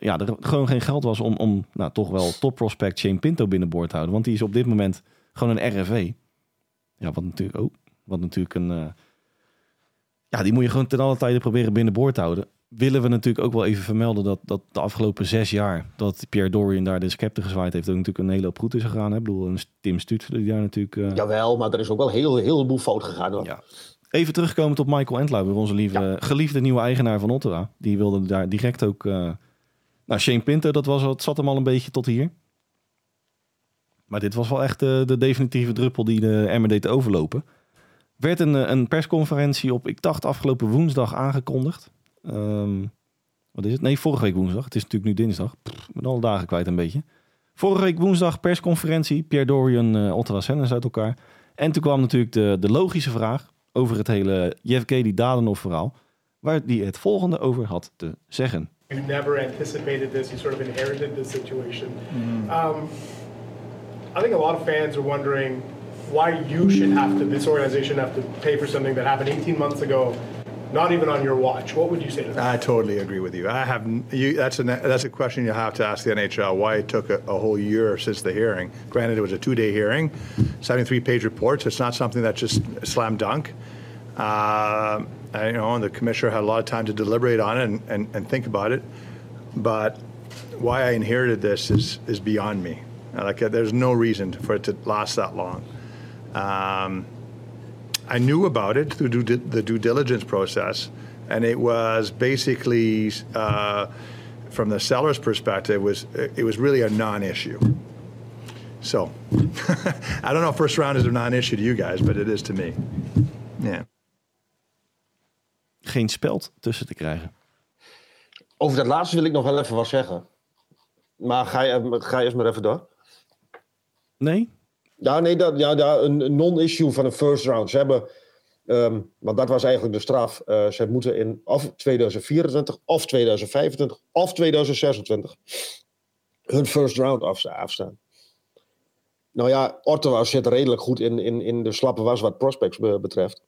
ja, er gewoon geen geld was om, om nou, toch wel top prospect Shane Pinto binnenboord te houden. Want die is op dit moment gewoon een RFV. Ja, wat natuurlijk ook. Wat natuurlijk een. Uh, ja, die moet je gewoon ten alle tijde proberen binnenboord te houden. Willen we natuurlijk ook wel even vermelden dat, dat de afgelopen zes jaar. dat Pierre Dorian daar de scepter gezwaaid heeft. ook natuurlijk een hele hoop goed is gegaan. Hè? Ik bedoel, een Tim Stutzler die daar natuurlijk. Uh... Jawel, maar er is ook wel heel, heel boel fout gegaan hoor. Ja. Even terugkomen op Michael Entlouw, onze lieve, ja. geliefde nieuwe eigenaar van Ottawa. Die wilde daar direct ook. Uh... Nou, Shane Pinto, dat was, het zat hem al een beetje tot hier. Maar dit was wel echt de, de definitieve druppel die de emmer deed overlopen werd een, een persconferentie op, ik dacht afgelopen woensdag aangekondigd. Um, wat is het? Nee, vorige week woensdag. Het is natuurlijk nu dinsdag. Pff, met alle dagen kwijt een beetje. Vorige week woensdag persconferentie. Pierre Dorian, uh, Ottawa Senators uit elkaar. En toen kwam natuurlijk de, de logische vraag over het hele Yevgeny Dadanov verhaal. Waar hij het volgende over had te zeggen. You never anticipated this. You sort of inherited this situation. Mm. Um, I think a lot of fans are wondering why you should have to, this organization have to pay for something that happened 18 months ago, not even on your watch. What would you say to that? I totally agree with you. I have you. That's a that's a question you have to ask the NHL. Why it took a, a whole year since the hearing? Granted, it was a two-day hearing, 73-page reports. It's not something that's just slam dunk. Uh, you know, and the commissioner had a lot of time to deliberate on it and, and, and think about it. But why I inherited this is is beyond me. Like, there's no reason for it to last that long. Um, I knew about it through due, the due diligence process, and it was basically, uh, from the seller's perspective, was it was really a non-issue. So, I don't know if first round is a non-issue to you guys, but it is to me. Yeah. Geen speld tussen te krijgen. Over dat laatste wil ik nog wel even wat zeggen. Maar ga je, ga je eerst maar even door. Nee? Ja, nee, dat, ja, ja, een non-issue van een first round. Ze hebben, um, want dat was eigenlijk de straf. Uh, ze moeten in of 2024, of 2025, of 2026 hun first round afstaan. Nou ja, Ottawa zit redelijk goed in, in, in de slappe was wat prospects betreft.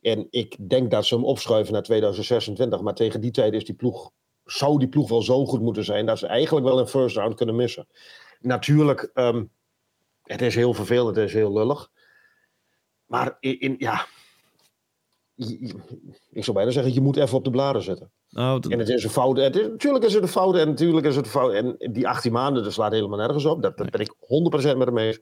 En ik denk dat ze hem opschuiven naar 2026. Maar tegen die tijd is die ploeg, zou die ploeg wel zo goed moeten zijn dat ze eigenlijk wel een first round kunnen missen. Natuurlijk, ehm, het is heel vervelend, het is heel lullig. Maar in, in- ja, ik zou bijna zeggen, je moet even op de bladen zetten. Nou, d- En het is een fout. Het is, natuurlijk is het een fout en natuurlijk is het een fout. En die 18 maanden, dat slaat helemaal nergens op. Dat, dat ben ik 100% met hem eens.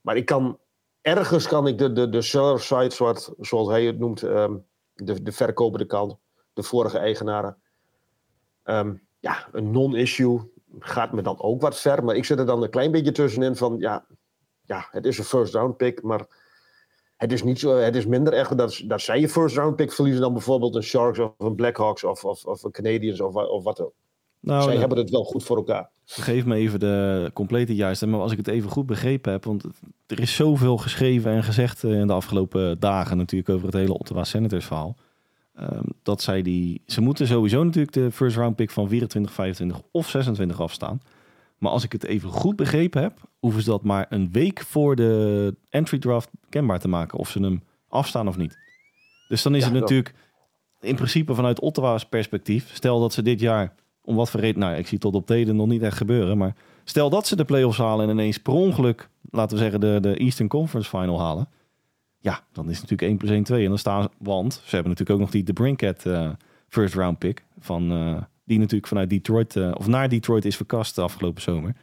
Maar ik kan, ergens kan ik de, de, de seller side, zoals, zoals hij het noemt, ehm, de, de verkopende kant, de vorige eigenaren. ehm, ja, een non-issue gaat me dan ook wat ver. Maar ik zit er dan een klein beetje tussenin van, ja, ja het is een first round pick, maar het is, niet zo, het is minder echt dat, dat zij je first round pick verliezen dan bijvoorbeeld een Sharks of een Blackhawks of, of, of een Canadiens of, of wat ook. nou zij hebben het wel goed voor elkaar. geef me even de complete juiste. Maar als ik het even goed begrepen heb, want er is zoveel geschreven en gezegd eh, in de afgelopen dagen natuurlijk over het hele Ottawa Senators verhaal. Ehm, dat zij die, ze moeten sowieso natuurlijk de first round pick van 24, 25 of 26 afstaan. Maar als ik het even goed begrepen heb, hoeven ze dat maar een week voor de entry draft kenbaar te maken of ze hem afstaan of niet. Dus dan is Ja, het natuurlijk in principe vanuit Ottawa's perspectief, stel dat ze dit jaar om wat voor reden, nou ik zie tot op heden nog niet echt gebeuren, maar stel dat ze de playoffs halen en ineens per ongeluk, laten we zeggen de, de Eastern Conference Final halen, ja, dan is natuurlijk 1 plus 1 2 en dan staan want ze hebben natuurlijk ook nog die de Brinket eh, first round pick van eh, die natuurlijk vanuit Detroit eh, of naar Detroit is verkast de afgelopen zomer.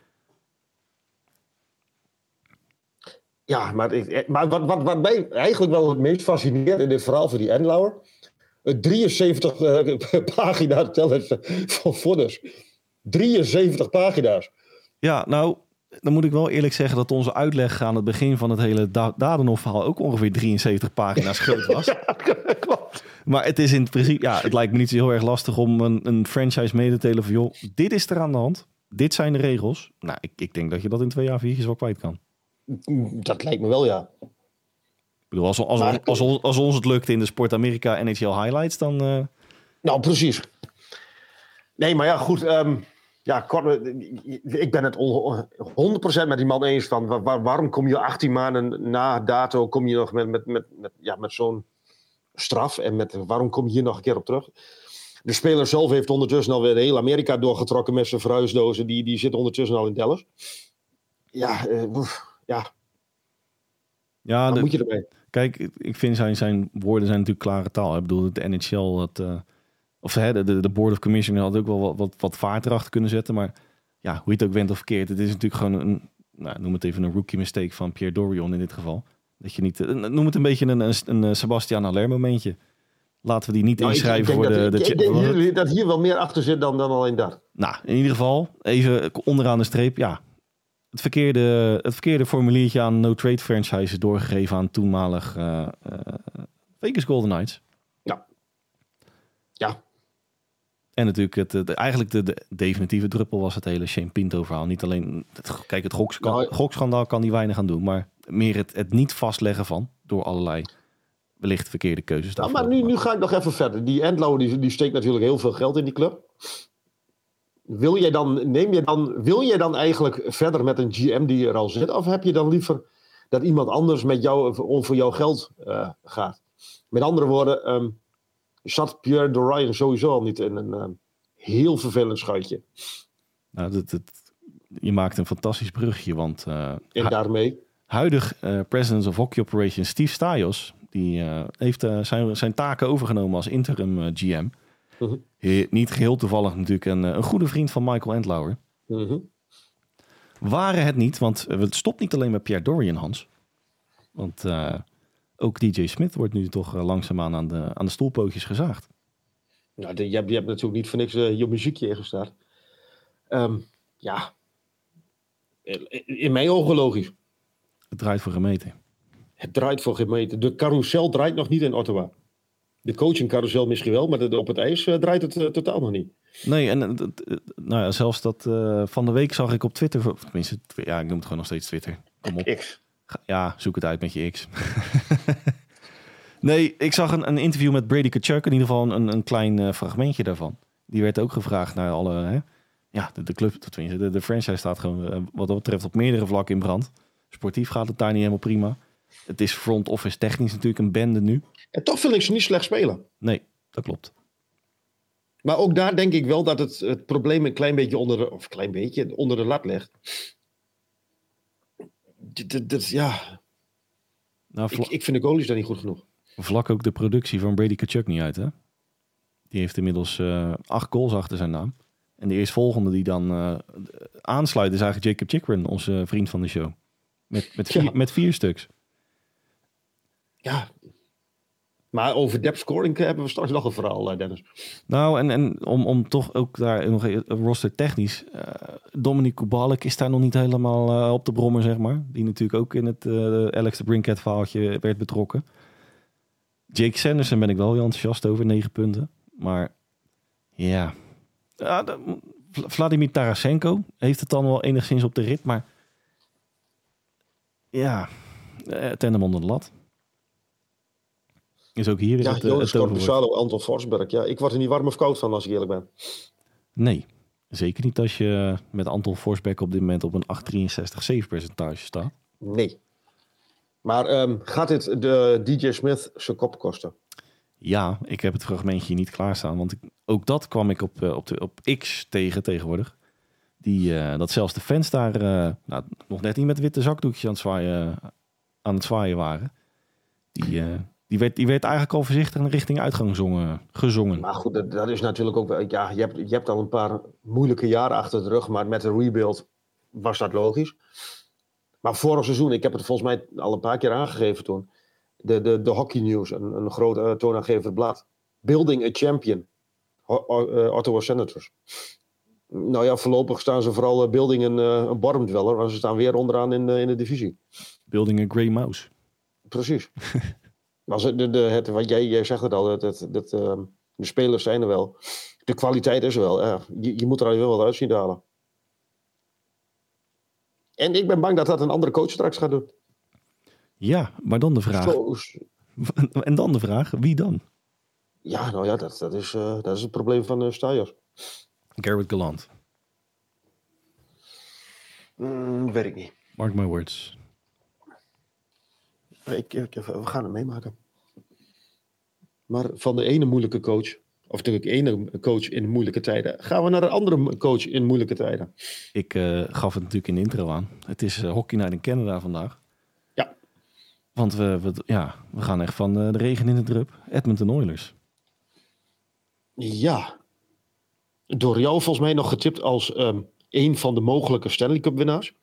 Ja, maar, ik, maar wat, wat, wat mij eigenlijk wel het meest fascineert in dit verhaal van die Enlauer. Het 73 eh, pagina tellen van Vonnis. 73 pagina's. Ja, nou, dan moet ik wel eerlijk zeggen dat onze uitleg aan het begin van het hele da Dadenhof-verhaal ook ongeveer 73 pagina's groot was. Klopt. Maar het is in principe, ja, het lijkt me niet zo heel erg lastig om een, een franchise mee te delen van, joh, dit is er aan de hand. Dit zijn de regels. Nou, ik, ik denk dat je dat in twee jaar viertjes wel kwijt kan. Dat lijkt me wel, ja. Ik bedoel, als, als, als, als ons het lukt in de Sport Amerika NHL Highlights, dan... eh, Nou, precies. Nee, maar ja, goed. ehm, ja, kort, ik ben het on- 100% met die man eens van wa- wa- waarom kom je 18 maanden na dato kom je nog met, met, met, met, ja, met zo'n straf en met, waarom kom je hier nog een keer op terug? De speler zelf heeft ondertussen alweer heel Amerika doorgetrokken met zijn verhuisdozen. Die, die zit ondertussen al in Dallas. Ja, eh, ja ja, wat de- moet je ermee? Kijk, ik vind zijn, zijn woorden zijn natuurlijk klare taal. Ik bedoel, de NHL had, eh, of hè, de, de Board of Commissioner had ook wel wat, wat, wat vaart erachter kunnen zetten. Maar ja, hoe je het ook went of verkeerd, het is natuurlijk gewoon een, nou, noem het even een rookie mistake van Pierre Dorion in dit geval. Dat je niet, eh, noem het een beetje een, een, een eh, Sebastian Haller momentje. Laten we die niet Nou, inschrijven voor de... dat, de ik- denk dat hier wel meer achter zit dan, dan alleen dat. Nou, in ieder geval, even onderaan de streep, ja. Het verkeerde, het verkeerde formuliertje aan no trade franchise doorgegeven aan toenmalig eh, Vegas Golden Knights. Ja, En natuurlijk, het, het- eigenlijk de, de definitieve druppel was het hele Shane Pinto verhaal. Niet alleen, het, kijk, het Nou, gokschandaal kan hij weinig aan doen. Maar meer het, het niet vastleggen van, door allerlei wellicht verkeerde keuzes. Nou, maar nu, nu ga ik nog even verder. Die Endlo die, die steekt natuurlijk heel veel geld in die club. Wil jij dan, neem je dan, wil jij dan eigenlijk verder met een GM die er al zit? Of heb je dan liever dat iemand anders met jou, om voor jouw geld eh, gaat? Met andere woorden, ehm, zat Pierre de Ryan sowieso al niet in een ehm, heel vervelend schuitje. Nou, dat, dat, je maakt een fantastisch brugje, want uh, En daarmee, huidig eh, president of hockey operations Steve Stajos, die eh, heeft eh, zijn, zijn taken overgenomen als interim eh, GM. Mhm. He- niet geheel toevallig natuurlijk een, eh, een goede vriend van Michael Endlauer. mhm. Waren het niet, want eh, het stopt niet alleen met Pierre Dorian, Hans. Want eh, ook DJ Smith wordt nu toch eh, langzaamaan aan de, aan de stoelpootjes gezaagd. nou, de- je, hebt, je hebt natuurlijk niet voor niks eh, je muziekje ingestart. Ehm, ja, in, in mijn ogen logisch. Het draait voor gemeten. Het draait voor geen meter. De carousel draait nog niet in Ottawa. De coaching carousel misschien wel, maar de- op het ijs eh, draait het totaal nog niet. Nee, en nou ja, zelfs dat van de week zag ik op Twitter, of tenminste, ja, ik noem het gewoon nog steeds Twitter. Kom op. X. Ja, zoek het uit met je X. nee, ik zag een, een interview met Brady Kachuk, in ieder geval een, een klein eh, fragmentje daarvan. Die werd ook gevraagd naar alle, hè, ja, de, de club, de, de franchise staat gewoon eh, wat dat betreft op meerdere vlakken in brand. Sportief gaat het daar niet helemaal prima. Het is front office technisch natuurlijk een bende nu. En toch vind ik ze niet slecht spelen. Nee, dat klopt. Maar ook daar denk ik wel dat het, het probleem een klein beetje onder de, of klein beetje, onder de lat ligt. Ja, Nou, ik, ik vind de goalies daar niet goed genoeg. vlak ook de productie van Brady Kachuk niet uit, hè? Die heeft inmiddels eh, acht goals achter zijn naam. En de eerstvolgende die dan eh, aansluit is eigenlijk Jacob Chikrin, onze vriend van de show. Met, met, vier, Ja. met vier stuks. Ja. Maar over depth scoring hebben we straks nog een verhaal, eh, Dennis. Nou, en, en om, om toch ook daar nog roster technisch. eh Dominic Kubalik is daar nog niet helemaal eh, op de brommer, zeg maar. Die natuurlijk ook in het eh, Alex de Brinket verhaaltje werd betrokken. Jake Sanderson ben ik wel heel enthousiast over, negen punten. Maar ja, Vla- Vladimir Tarasenko heeft het dan wel enigszins op de rit. Maar ja, eh, tandem onder de lat. Is ook hier weer Ja, het, eh, het toverwoord. Corpusalo, Anton Forsberg. Ja, ik word er niet warm of koud van als ik eerlijk ben. Nee, zeker niet als je met Anton Forsberg op dit moment op een 863 save percentage staat. Nee. Maar ehm, gaat dit de DJ Smith zijn kop kosten? Ja, ik heb het fragmentje niet klaarstaan, want ik, ook dat kwam ik op, eh, op, de, op X tegen tegenwoordig. Die, eh, dat zelfs de fans daar nou, nog net niet met witte zakdoekjes aan het zwaaien, aan het zwaaien waren. Die, die, werd, die werd eigenlijk al voorzichtig richting uitgang zongen, gezongen. Maar goed, dat, dat is natuurlijk ook. Ja, je hebt, je hebt al een paar moeilijke jaren achter de rug. Maar met de rebuild was dat logisch. Maar vorig seizoen, ik heb het volgens mij al een paar keer aangegeven toen. De, de, de Hockey News, een, een groot uh, toonaangevend blad. Building a Champion. Ho, eh, Ottawa Senators. Nou ja, voorlopig staan ze vooral eh, building een, eh, een bottom-dweller. Want ze staan weer onderaan in, de- in de divisie. Building a Grey Mouse. Precies. Maar ze- de, de, het, wat jij, jij zegt het al, het, het, het, ehm, de spelers zijn er wel. De kwaliteit is er wel. Ja, je, je moet er al wel wat uit zien halen. En ik ben bang dat dat een andere coach straks gaat doen. Ja, maar dan de vraag. Zo, En dan de vraag, wie dan? ja, nou ja, dat, dat, is, eh, dat is het probleem van uh, Stajos. Garrett Gallant. Mm, weet ik niet. Mark my words. Ik, ik, we gaan het meemaken. Maar van de ene moeilijke coach, of natuurlijk ene coach in moeilijke tijden, gaan we naar een andere coach in moeilijke tijden. Ik eh, gaf het natuurlijk in de intro aan. Het is eh, Hockey Night in Canada vandaag. Ja. Want we, we, ja, we gaan echt van eh, de regen in de drup. Edmonton Oilers. Ja. Door jou volgens mij nog getipt als ehm, een van de mogelijke Stanley Cup winnaars.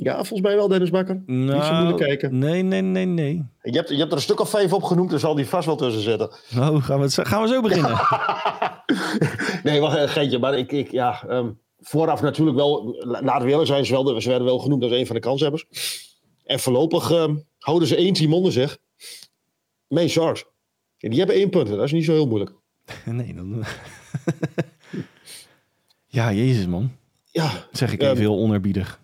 Ja, volgens mij wel, Dennis Bakker. Niet zo moeilijk kijken. Nee, nee, nee, nee. Je hebt, je hebt er een stuk of vijf opgenoemd, dus zal die vast wel tussen zitten. Nou, gaan we, het gaan we zo beginnen. nee, wacht, een geintje. Maar ik, ik ja, ehm, vooraf natuurlijk wel, la- laten we eerlijk zijn, ze, wel, ze werden wel genoemd als een van de kanshebbers. En voorlopig ehm, houden ze één team onder zich. Maine Sharks. En die hebben één punt, dat is niet zo heel moeilijk. nee, dan... ja, jezus man. Ja, Dat zeg ik even Ehm, heel onerbiedig.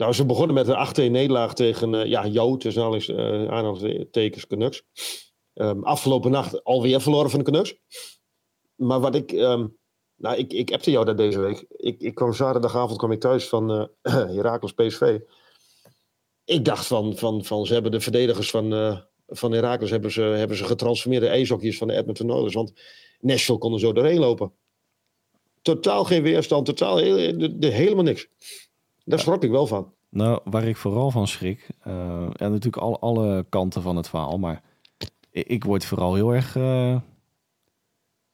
Nou, ze begonnen met een 8-1 nederlaag tegen eh, ja, jou, tussen eh, aanhalingstekens Canucks. Ehm, afgelopen nacht alweer verloren van de Canucks. Maar wat ik, ehm, nou, ik, ik appte jou dat deze week. Ik, ik kwam zaterdagavond kwam ik thuis van eh Heracles PSV. Ik dacht van, van, van ze hebben de verdedigers van, eh van Heracles hebben ze, hebben ze getransformeerde ijshokjes van de Edmonton Oilers. Want Nashville kon er zo doorheen lopen. Totaal geen weerstand, totaal heel- de- helemaal niks. Daar schrok ik wel van. Nou, waar ik vooral van schrik, eh, en natuurlijk alle, alle kanten van het verhaal, maar ik, ik word vooral heel erg. eh,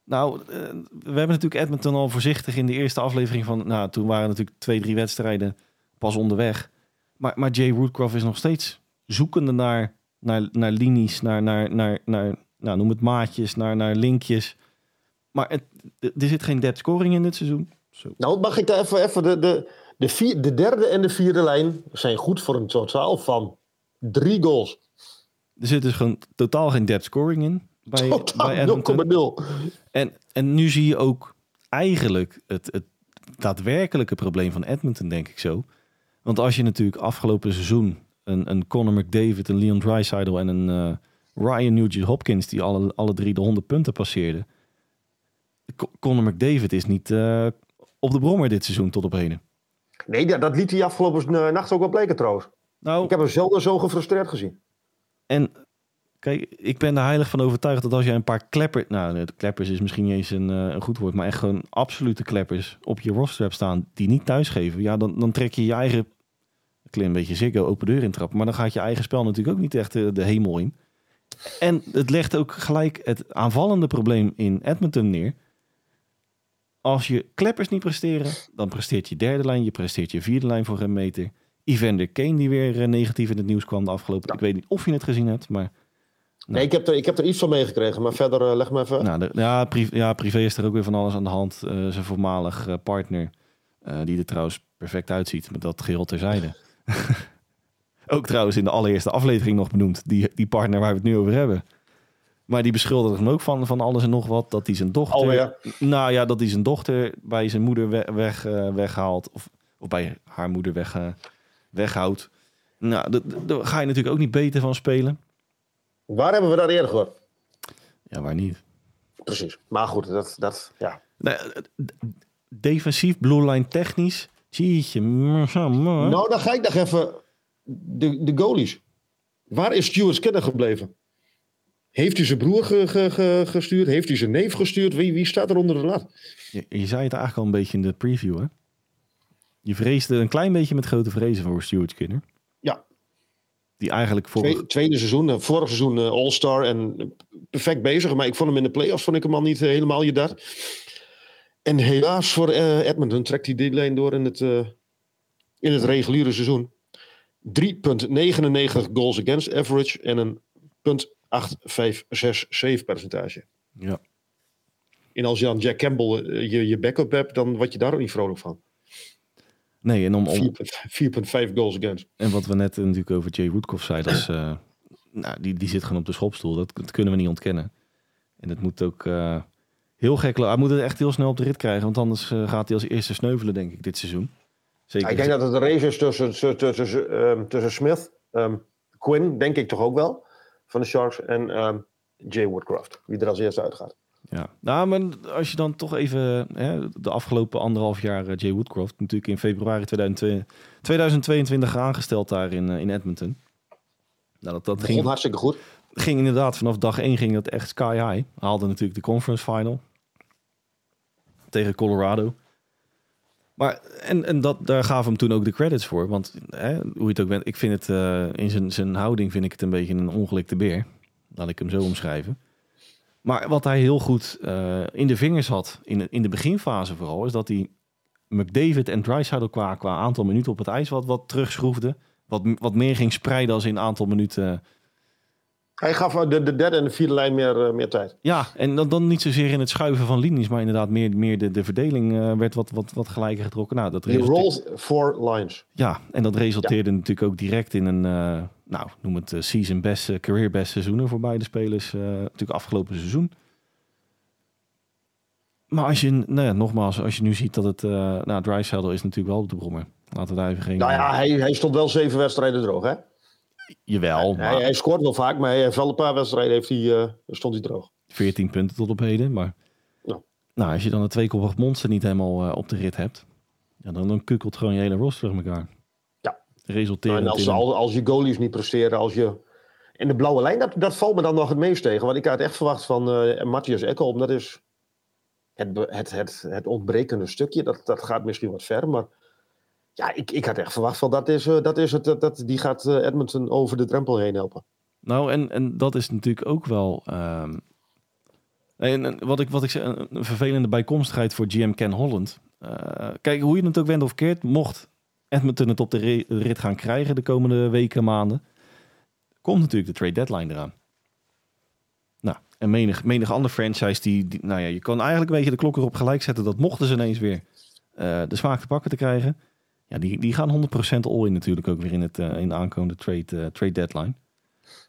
nou, eh, we hebben natuurlijk Edmonton al voorzichtig in de eerste aflevering van. Nou, toen waren natuurlijk twee, drie wedstrijden pas onderweg. Maar, maar Jay Woodcroft is nog steeds zoekende naar, naar, naar linies, naar, naar, naar, naar nou, noem het maatjes, naar, naar linkjes. Maar het, er zit geen depth scoring in dit seizoen. Zo. Nou, mag ik daar even, even de, de, de, vier, de derde en de vierde lijn zijn goed voor een totaal van drie goals. Er zit dus gewoon totaal geen depth scoring in. Bij, bij Totaal Edmonton. 0,0. En, en nu zie je ook eigenlijk het, het daadwerkelijke probleem van Edmonton, denk ik zo. Want als je natuurlijk afgelopen seizoen een, een Conor McDavid, een Leon Draisaitl en een eh, Ryan Nugent-Hopkins... die alle, alle drie de 100 punten passeerden. Co- Conor McDavid is niet eh, op de brommer dit seizoen tot op heden. Nee, dat, dat liet hij afgelopen eh, nacht ook wel bleken trouwens. Nou, Ik heb hem zelden zo gefrustreerd gezien. En kijk, ik ben er heilig van overtuigd dat als jij een paar kleppers... Nou, de kleppers is misschien niet eens een, eh, een goed woord... maar echt gewoon absolute kleppers op je roster hebt staan... die niet thuisgeven. Ja, dan, dan trek je je eigen... Ik een beetje ziggo open deur intrappen... maar dan gaat je eigen spel natuurlijk ook niet echt eh, de hemel in. En het legt ook gelijk het aanvallende probleem in Edmonton neer. Als je kleppers niet presteren... dan presteert je derde lijn, je presteert je vierde lijn voor een meter... Evander Kane die weer eh, negatief in het nieuws kwam de afgelopen... Ik weet niet of je het gezien hebt, maar... Nee, ik heb, er, ik heb er iets van meegekregen, maar verder eh, leg me even. Nou, de- ja, privé, ja, privé is er ook weer van alles aan de hand. Eh, zijn voormalig partner, die er trouwens perfect uitziet, met dat geheel terzijde. ook trouwens in de allereerste aflevering nog benoemd, die, die partner waar we het nu over hebben. Maar die beschuldigde hem ook van, van alles en nog wat. Dat hij zijn dochter... Alweer. Nou ja, dat hij zijn dochter bij zijn moeder we- weg, eh, weghaalt. Of, of bij haar moeder weg, eh, weghoudt. Nou, daar ga je natuurlijk ook niet beter van spelen. Waar hebben we dat eerder gehoord? Ja, waar niet? Precies. Maar goed, dat, dat ja. Nee, eh, defensief, blue line technisch. Jeetje. mm. Nou, dan ga ik nog even. De, de goalies. Waar is Stuart Skinner gebleven? Heeft hij zijn broer ge- ge- ge- gestuurd? Heeft hij zijn neef gestuurd? Wie, wie staat er onder de lat? Je, je zei het eigenlijk al een beetje in de preview, hè? Je vreesde een klein beetje met grote vrezen voor Stuart Skinner. Ja, Die eigenlijk voor... twee- tweede seizoen. eh, Vorig seizoen eh, All-Star en perfect bezig. Maar ik vond hem in de playoffs vond ik hem al niet eh, helemaal je dat. En helaas voor eh, Edmonton trekt hij die lijn door in het, in het reguliere seizoen. 3,99 goals against average en een .856 save percentage. Ja. En als je dan Jack Campbell eh, je, je backup hebt, dan word je daar ook niet vrolijk van. Nee, en, om, om, 4,5 goals against. en wat we net natuurlijk over Jay Woodcock zeiden, dat is, eh, nou, die, die zit gewoon op de schopstoel. Dat, dat kunnen we niet ontkennen. En het moet ook eh, heel gek... Hij moet het echt heel snel op de rit krijgen, want anders eh, gaat hij als eerste sneuvelen, denk ik, dit seizoen. Zeker. Ja, ik denk dat het een race is tussen, tussen, tussen, ehm, tussen Smith, ehm, Quinn, denk ik toch ook wel, van de Sharks, en ehm, Jay Woodcroft, wie er als eerste uitgaat. Ja, nou, maar als je dan toch even hè, de afgelopen anderhalf jaar eh, Jay Woodcroft, natuurlijk in februari 2022, 2022 aangesteld daar in, eh, in Edmonton. Nou, dat, ging, hartstikke goed. ging inderdaad vanaf dag 1 ging dat echt sky high. Haalde natuurlijk de conference final tegen Colorado. Maar en, en dat, daar we hem toen ook de credits voor. Want hè, hoe je het ook bent, ik vind het eh, in zijn, zijn houding vind ik het een beetje een ongelikte beer. Laat ik hem zo omschrijven. Maar wat hij heel goed eh, in de vingers had, in in de beginfase vooral, is dat hij McDavid en Drysdale qua, qua aantal minuten op het ijs wat, wat terugschroefde. Wat, wat meer ging spreiden als in aantal minuten. Hij gaf de, de derde en de vierde lijn meer, eh, meer tijd. Ja, en dan, dan niet zozeer in het schuiven van linies, maar inderdaad meer, meer de, de verdeling eh, werd wat, wat, wat gelijker getrokken. Nou, dat resulteerde- rolled four lines. Ja, en dat resulteerde natuurlijk ook direct in een, eh, nou, noem het season best, career best seizoenen voor beide spelers. natuurlijk afgelopen seizoen. Maar als je, nou ja, nogmaals, als je nu ziet dat het, eh nou, Drysdale is natuurlijk wel op de brommer. Laten we daar even geen... Nou ja, hij, hij stond wel zeven wedstrijden droog, hè? Jawel, maar Hij, hij scoort wel vaak, maar hij heeft wel een paar wedstrijden heeft hij, eh, stond hij droog. 14 punten tot op heden. Maar Ja. nou, als je dan een tweekoppig monster niet helemaal eh, op de rit hebt, ja, dan, dan kukkelt gewoon je hele roster tegen elkaar. Ja. Resulterend Nou, en als, in als, als je goalies niet presteren, als je... En de blauwe lijn, dat, dat valt me dan nog het meest tegen. Want ik had echt verwacht van eh Matthias Ekholm. Dat is het, het, het, het ontbrekende stukje. Dat, dat gaat misschien wat ver, maar... Ja, ik, ik had echt verwacht van dat is, eh, dat is het. Dat, die gaat eh, Edmonton over de drempel heen helpen. Nou, en, en dat is natuurlijk ook wel. ehm, en, wat ik, wat ik zeg, een, vervelende bijkomstigheid voor GM Ken Holland. Eh, kijk, hoe je het ook wendt of keert, mocht Edmonton het op de ri- rit gaan krijgen de komende weken, maanden, komt natuurlijk de trade deadline eraan. Nou, en menig, menig andere franchise die, nou ja, je kan eigenlijk een beetje de klok erop gelijk zetten dat mochten ze ineens weer de smaak te pakken te krijgen, ja, die, die gaan 100% all in natuurlijk ook weer in, het, eh, in de aankomende trade, eh, trade deadline.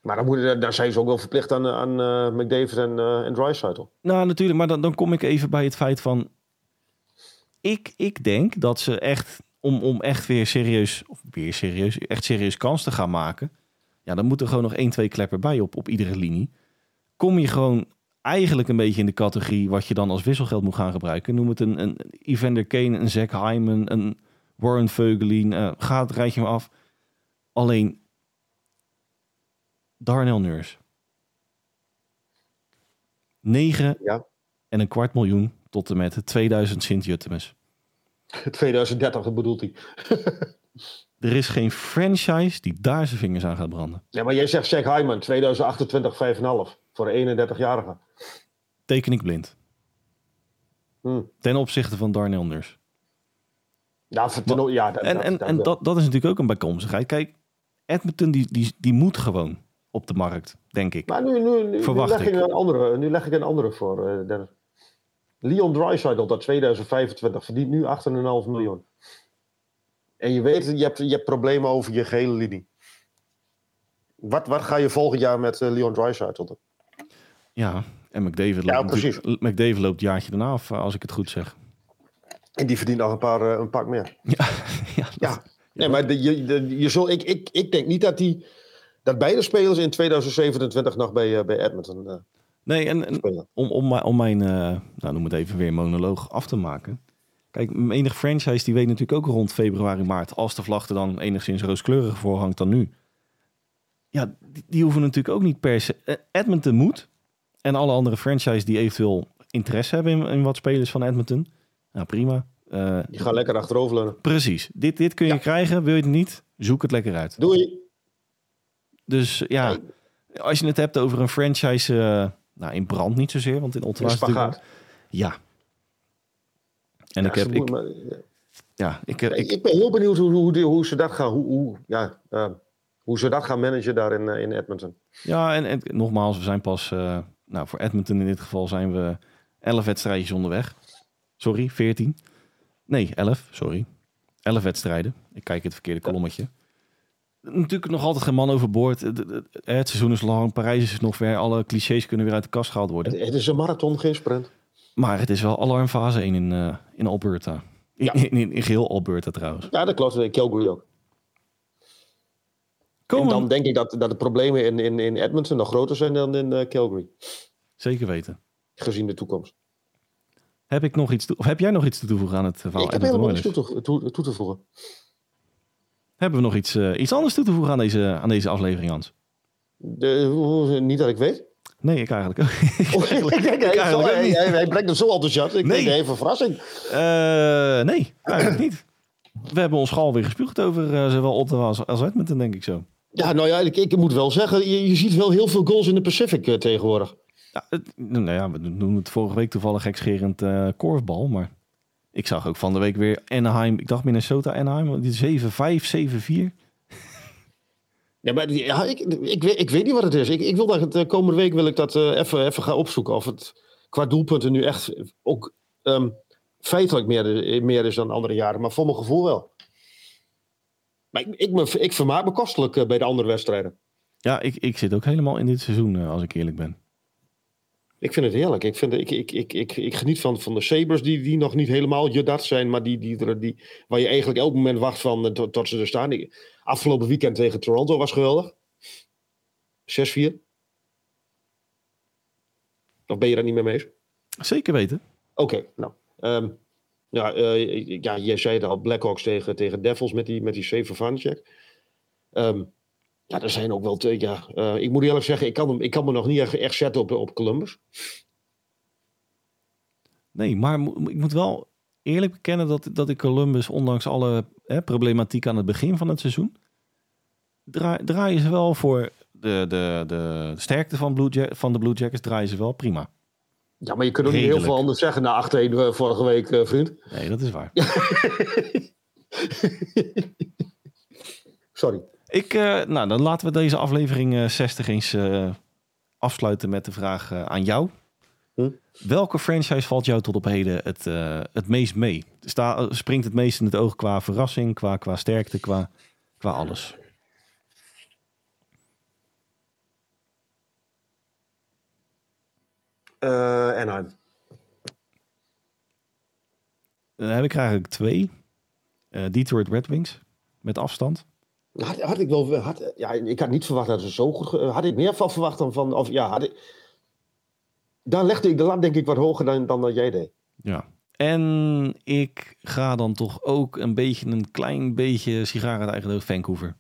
Maar dan moet, daar zijn ze ook wel verplicht aan, aan eh, McDavid en, en Draisaitl. Nou, natuurlijk, maar dan, dan kom ik even bij het feit van. Ik, ik denk dat ze echt, om, om echt weer serieus, of weer serieus, echt serieus kans te gaan maken. Ja, dan moet er gewoon nog één, twee klepper bij op, op iedere linie. Kom je gewoon eigenlijk een beetje in de categorie wat je dan als wisselgeld moet gaan gebruiken. Noem het een, een Evander Kane, een Zack Hyman, een Warren Veugelin, eh ga het rijtje maar af. Alleen Darnell Nurse. 9 Ja. en een kwart miljoen tot en met 2000 Sint-Juttemus. 2030 dat bedoelt hij. Er is geen franchise die daar zijn vingers aan gaat branden. Ja, maar jij zegt Jack Hyman, 2028, 5,5 voor een 31-jarige. Teken ik blind. Hmm. Ten opzichte van Darnell Nurse. Ja, voor ten- ja, dat, En, dat- en, dat en dat, dat is natuurlijk ook een bijkomstigheid. Kijk, Edmonton die, die, die moet gewoon op de markt, denk ik. Maar nu, nu, nu, nu leg ik ik. een andere, nu leg ik een andere voor. Dennis. Leon Draisaitl, dat 2025, verdient nu 8,5 miljoen. En je weet, je hebt, je hebt problemen over je gele linie. Wat, wat ga je volgend jaar met eh, Leon Draisaitl doen? Ja, en McDavid Ja, loopt, McDavid loopt het jaartje daarna af, eh, als ik het goed zeg. En die verdient nog een, paar, eh, een pak meer. Ja, ja, dat- Ja, nee, maar de, je, de, je zult, ik, ik, ik denk niet dat, die, dat beide spelers in 2027 nog bij, eh, bij Edmonton eh, Nee, en, om, om, mijn- om mijn, nou noem het even weer monoloog af te maken. Kijk, menig franchise die weet natuurlijk ook rond februari, maart, als de vlag er dan enigszins rooskleurig voor hangt dan nu. Ja, die, die hoeven natuurlijk ook niet per se. Edmonton moet. En alle andere franchise die eventueel interesse hebben in, in wat spelers van Edmonton. Nou, prima. Eh, Die gaan lekker achteroverleunen. precies. Dit, dit kun je Ja. krijgen. Wil je het niet? Zoek het lekker uit. Doei. Dus ja, als je het hebt over een franchise, eh, nou in brand niet zozeer, want in Ottawa spagaat. Ja. En ik heb, ik, maar- ja, ik, Ik, ik, ik ben heel benieuwd hoe, hoe, hoe ze dat gaan, hoe, hoe, ja, eh, hoe ze dat gaan managen daar in, in Edmonton. ja, en, en nogmaals, we zijn pas, nou voor Edmonton in dit geval zijn we 11 wedstrijdjes onderweg. Sorry, 14. Nee, 11, sorry. 11 wedstrijden. Ik kijk het verkeerde kolommetje. Natuurlijk nog altijd geen man overboord. Het, seizoen is lang, Parijs is nog ver. Alle clichés kunnen weer uit de kast gehaald worden. Het, is een marathon, geen sprint. Maar het is wel alarmfase 1 in, eh, in Alberta. In, Ja. in, in, in geheel Alberta trouwens. Ja, dat klopt. In Calgary ook. En dan denk ik dat, dat de problemen in, in, in Edmonton nog groter zijn dan in eh, Calgary. Zeker weten. Gezien de toekomst. Heb, ik nog iets toe- of heb jij nog iets toe te voegen aan het verhaal? ik heb helemaal niets toe te, toe, toe te voegen. Hebben we nog iets, eh, iets anders toe te voegen aan deze, aan deze aflevering, Hans? De, niet dat ik weet. Nee, ik eigenlijk ook. Hij, brengt het zo enthousiast. Ik Nee. denk, even verrassing. Eh, nee, eigenlijk niet. We hebben ons gal weer gespuugd over eh, zowel Ottawa als, als Edmonton, denk ik zo. Ja, nou ja, ik, ik moet wel zeggen, je, je ziet wel heel veel goals in de Pacific eh, tegenwoordig. Ja, het, nou ja, we noemen het vorige week toevallig gekscherend eh korfbal, maar ik zag ook van de week weer Anaheim. Ik dacht Minnesota Anaheim, die 7-5, 7-4. Ja, maar ja, ik, ik, weet, ik weet niet wat het is. Ik, ik wil dat het, eh, komende week wil ik dat eh, even, even gaan opzoeken. Of het qua doelpunten nu echt ook ehm, feitelijk meer, meer is dan andere jaren. Maar voor mijn gevoel wel. Maar ik, ik, me, ik vermaak me kostelijk bij de andere wedstrijden. Ja, ik, ik zit ook helemaal in dit seizoen, als ik eerlijk ben. Ik vind het heerlijk. Ik, vind, ik, ik, ik, ik, ik geniet van, van de Sabres die, die nog niet helemaal je dat zijn. Maar die, die, die, die, waar je eigenlijk elk moment wacht van eh, tot, tot ze er staan. Ik- afgelopen weekend tegen Toronto was geweldig. 6-4. Of ben je daar niet mee mee? Zeker weten. Oké, nou. ehm, ja, ja, jij zei het al, Blackhawks tegen, tegen Devils met die, met die save van Vanacek. Ehm ja, er zijn ook wel... Te, ja, eh, ik moet eerlijk zeggen, ik kan, hem, ik kan me nog niet echt, echt zetten op, op Columbus. Nee, maar ik moet wel eerlijk bekennen dat, dat ik Columbus, ondanks alle hè, problematiek aan het begin van het seizoen, draai, draaien ze wel voor de, de, de sterkte van, Blue Ja- van de Blue Jackets, draaien ze wel prima. Ja, maar je kunt ook niet heel veel anders zeggen na 8-1 eh, vorige week, eh, vriend. Nee, dat is waar. Sorry. Ik, eh, nou, dan laten we deze aflevering eh, 60 eens eh, afsluiten met de vraag aan jou. Hm? Welke franchise valt jou tot op heden het, het meest mee? Sta, springt het meest in het oog qua verrassing, qua, qua sterkte, qua, qua alles? Anaheim. Dan heb ik eigenlijk twee. Detroit Red Wings, met afstand. Had, had ik wel... Had, ja, ik had niet verwacht dat ze zo goed... Had ik meer van verwacht dan van... Of, ja, had ik, daar legde ik de lat denk ik wat hoger dan, dan dat jij deed. Ja. En ik ga dan toch ook een beetje een klein beetje sigaar uit eigen dood Vancouver.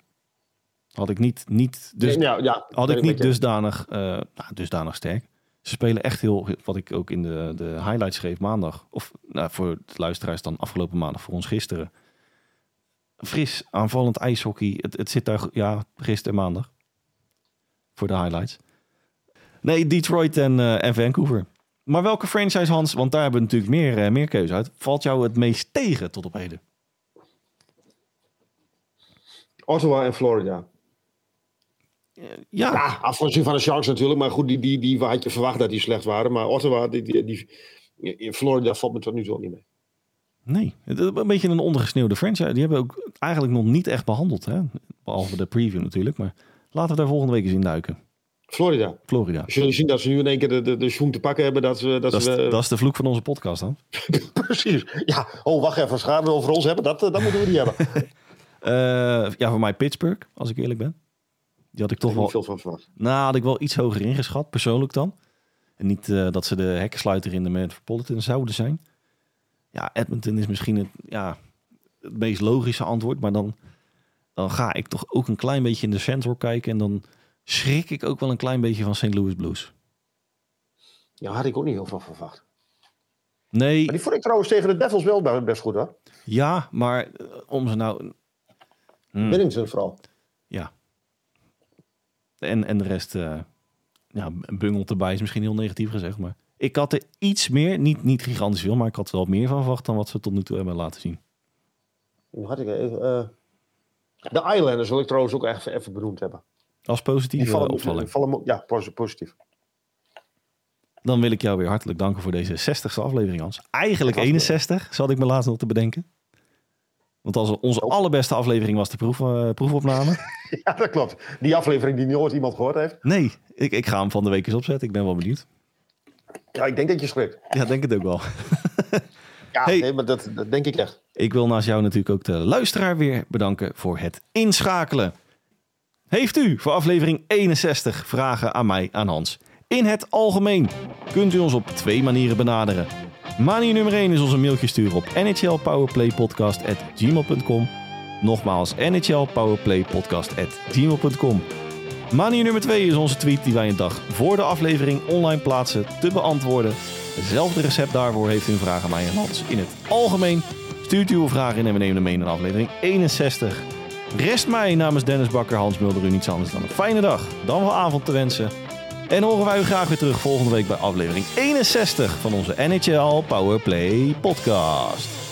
Had ik niet, niet, dus, ja, ja, had ik niet dusdanig, eh, nou, dusdanig sterk. Ze spelen echt heel, wat ik ook in de, de highlights schreef maandag. Of nou, voor de luisteraars dan afgelopen maandag, voor ons gisteren. Fris, aanvallend ijshockey. Het, het zit daar, ja, gisteren en maandag. Voor de highlights. Nee, Detroit en, eh, en Vancouver. Maar welke franchise, Hans, want daar hebben we natuurlijk meer, eh, meer keuze uit. Valt jou het meest tegen tot op heden? Ottawa en Florida. Ja, Ja, afgezien van de Sharks natuurlijk. Maar goed, die, die, die had je verwacht dat die slecht waren. Maar Ottawa, die, die, die, in Florida valt me tot nu toe niet mee. Nee. Het is een beetje een ondergesneeuwde franchise. Die hebben we ook eigenlijk nog niet echt behandeld. Hè? Behalve de preview natuurlijk. Maar laten we daar volgende week eens in duiken. Florida. Florida. Jullie zien dat ze nu in één keer de, de, de schoen te pakken hebben, dat, ze, dat, Dat is, ze... dat is de vloek van onze podcast dan. Precies. Ja, oh, wacht even. Het over ons hebben, dat, eh, dat moeten we niet hebben. Ik heb Eh, ja, voor mij Pittsburgh, als ik eerlijk ben. Die had ik toch er wel... niet veel van verwacht. Nou, had ik wel iets hoger ingeschat, persoonlijk dan. En niet eh, dat ze de hekkensluiter in de Metropolitan zouden zijn. Ja, Edmonton is misschien het, ja, het meest logische antwoord. Maar dan, dan ga ik toch ook een klein beetje in de center kijken. En dan schrik ik ook wel een klein beetje van St. Louis Blues. Ja, had ik ook niet heel veel van verwacht. Nee, Maar die vond ik trouwens tegen de Devils wel best goed, hoor. ja, maar eh, om ze nou... Hmm. Binnington vooral. Ja. En, en de rest, eh ja, bungelt erbij is misschien heel negatief gezegd, maar ik had er iets meer, niet, niet gigantisch veel, maar ik had er wel meer van verwacht dan wat ze tot nu toe hebben laten zien. Had ik even... eh, de Islanders wil ik trouwens ook even, even benoemd hebben. Als positieve vallen, opvalling. vallen ja, posi- positief. Dan wil ik jou weer hartelijk danken voor deze 60ste aflevering, Hans. Eigenlijk Dat was 61, zat ik me laatst nog te bedenken. Want als onze Oh. allerbeste aflevering was de proef, eh, proefopname. Ja, dat klopt. Die aflevering die nooit iemand gehoord heeft. Nee, ik, ik ga hem van de week eens opzetten. Ik ben wel benieuwd. Ja, ik denk dat je schrikt. Ja, denk het ook wel. Ja, Hey. nee, maar dat, dat denk ik echt. Ik wil naast jou natuurlijk ook de luisteraar weer bedanken voor het inschakelen. Heeft u voor aflevering 61 vragen aan mij, aan Hans? In het algemeen kunt u ons op twee manieren benaderen. Manier nummer 1 is onze mailtje sturen op nhlpowerplaypodcast.gmail.com Nogmaals, nhlpowerplaypodcast.gmail.com Manier nummer 2 is onze tweet die wij een dag voor de aflevering online plaatsen te beantwoorden. Hetzelfde recept daarvoor heeft u een vraag aan mij en Hans. In het algemeen stuurt u uw vraag in en we nemen hem mee in aflevering 61. Rest mij namens Dennis Bakker, Hans Mulder u niets anders dan een fijne dag, dan wel avond te wensen. En horen wij u graag weer terug volgende week bij aflevering 61 van onze NHL Powerplay podcast.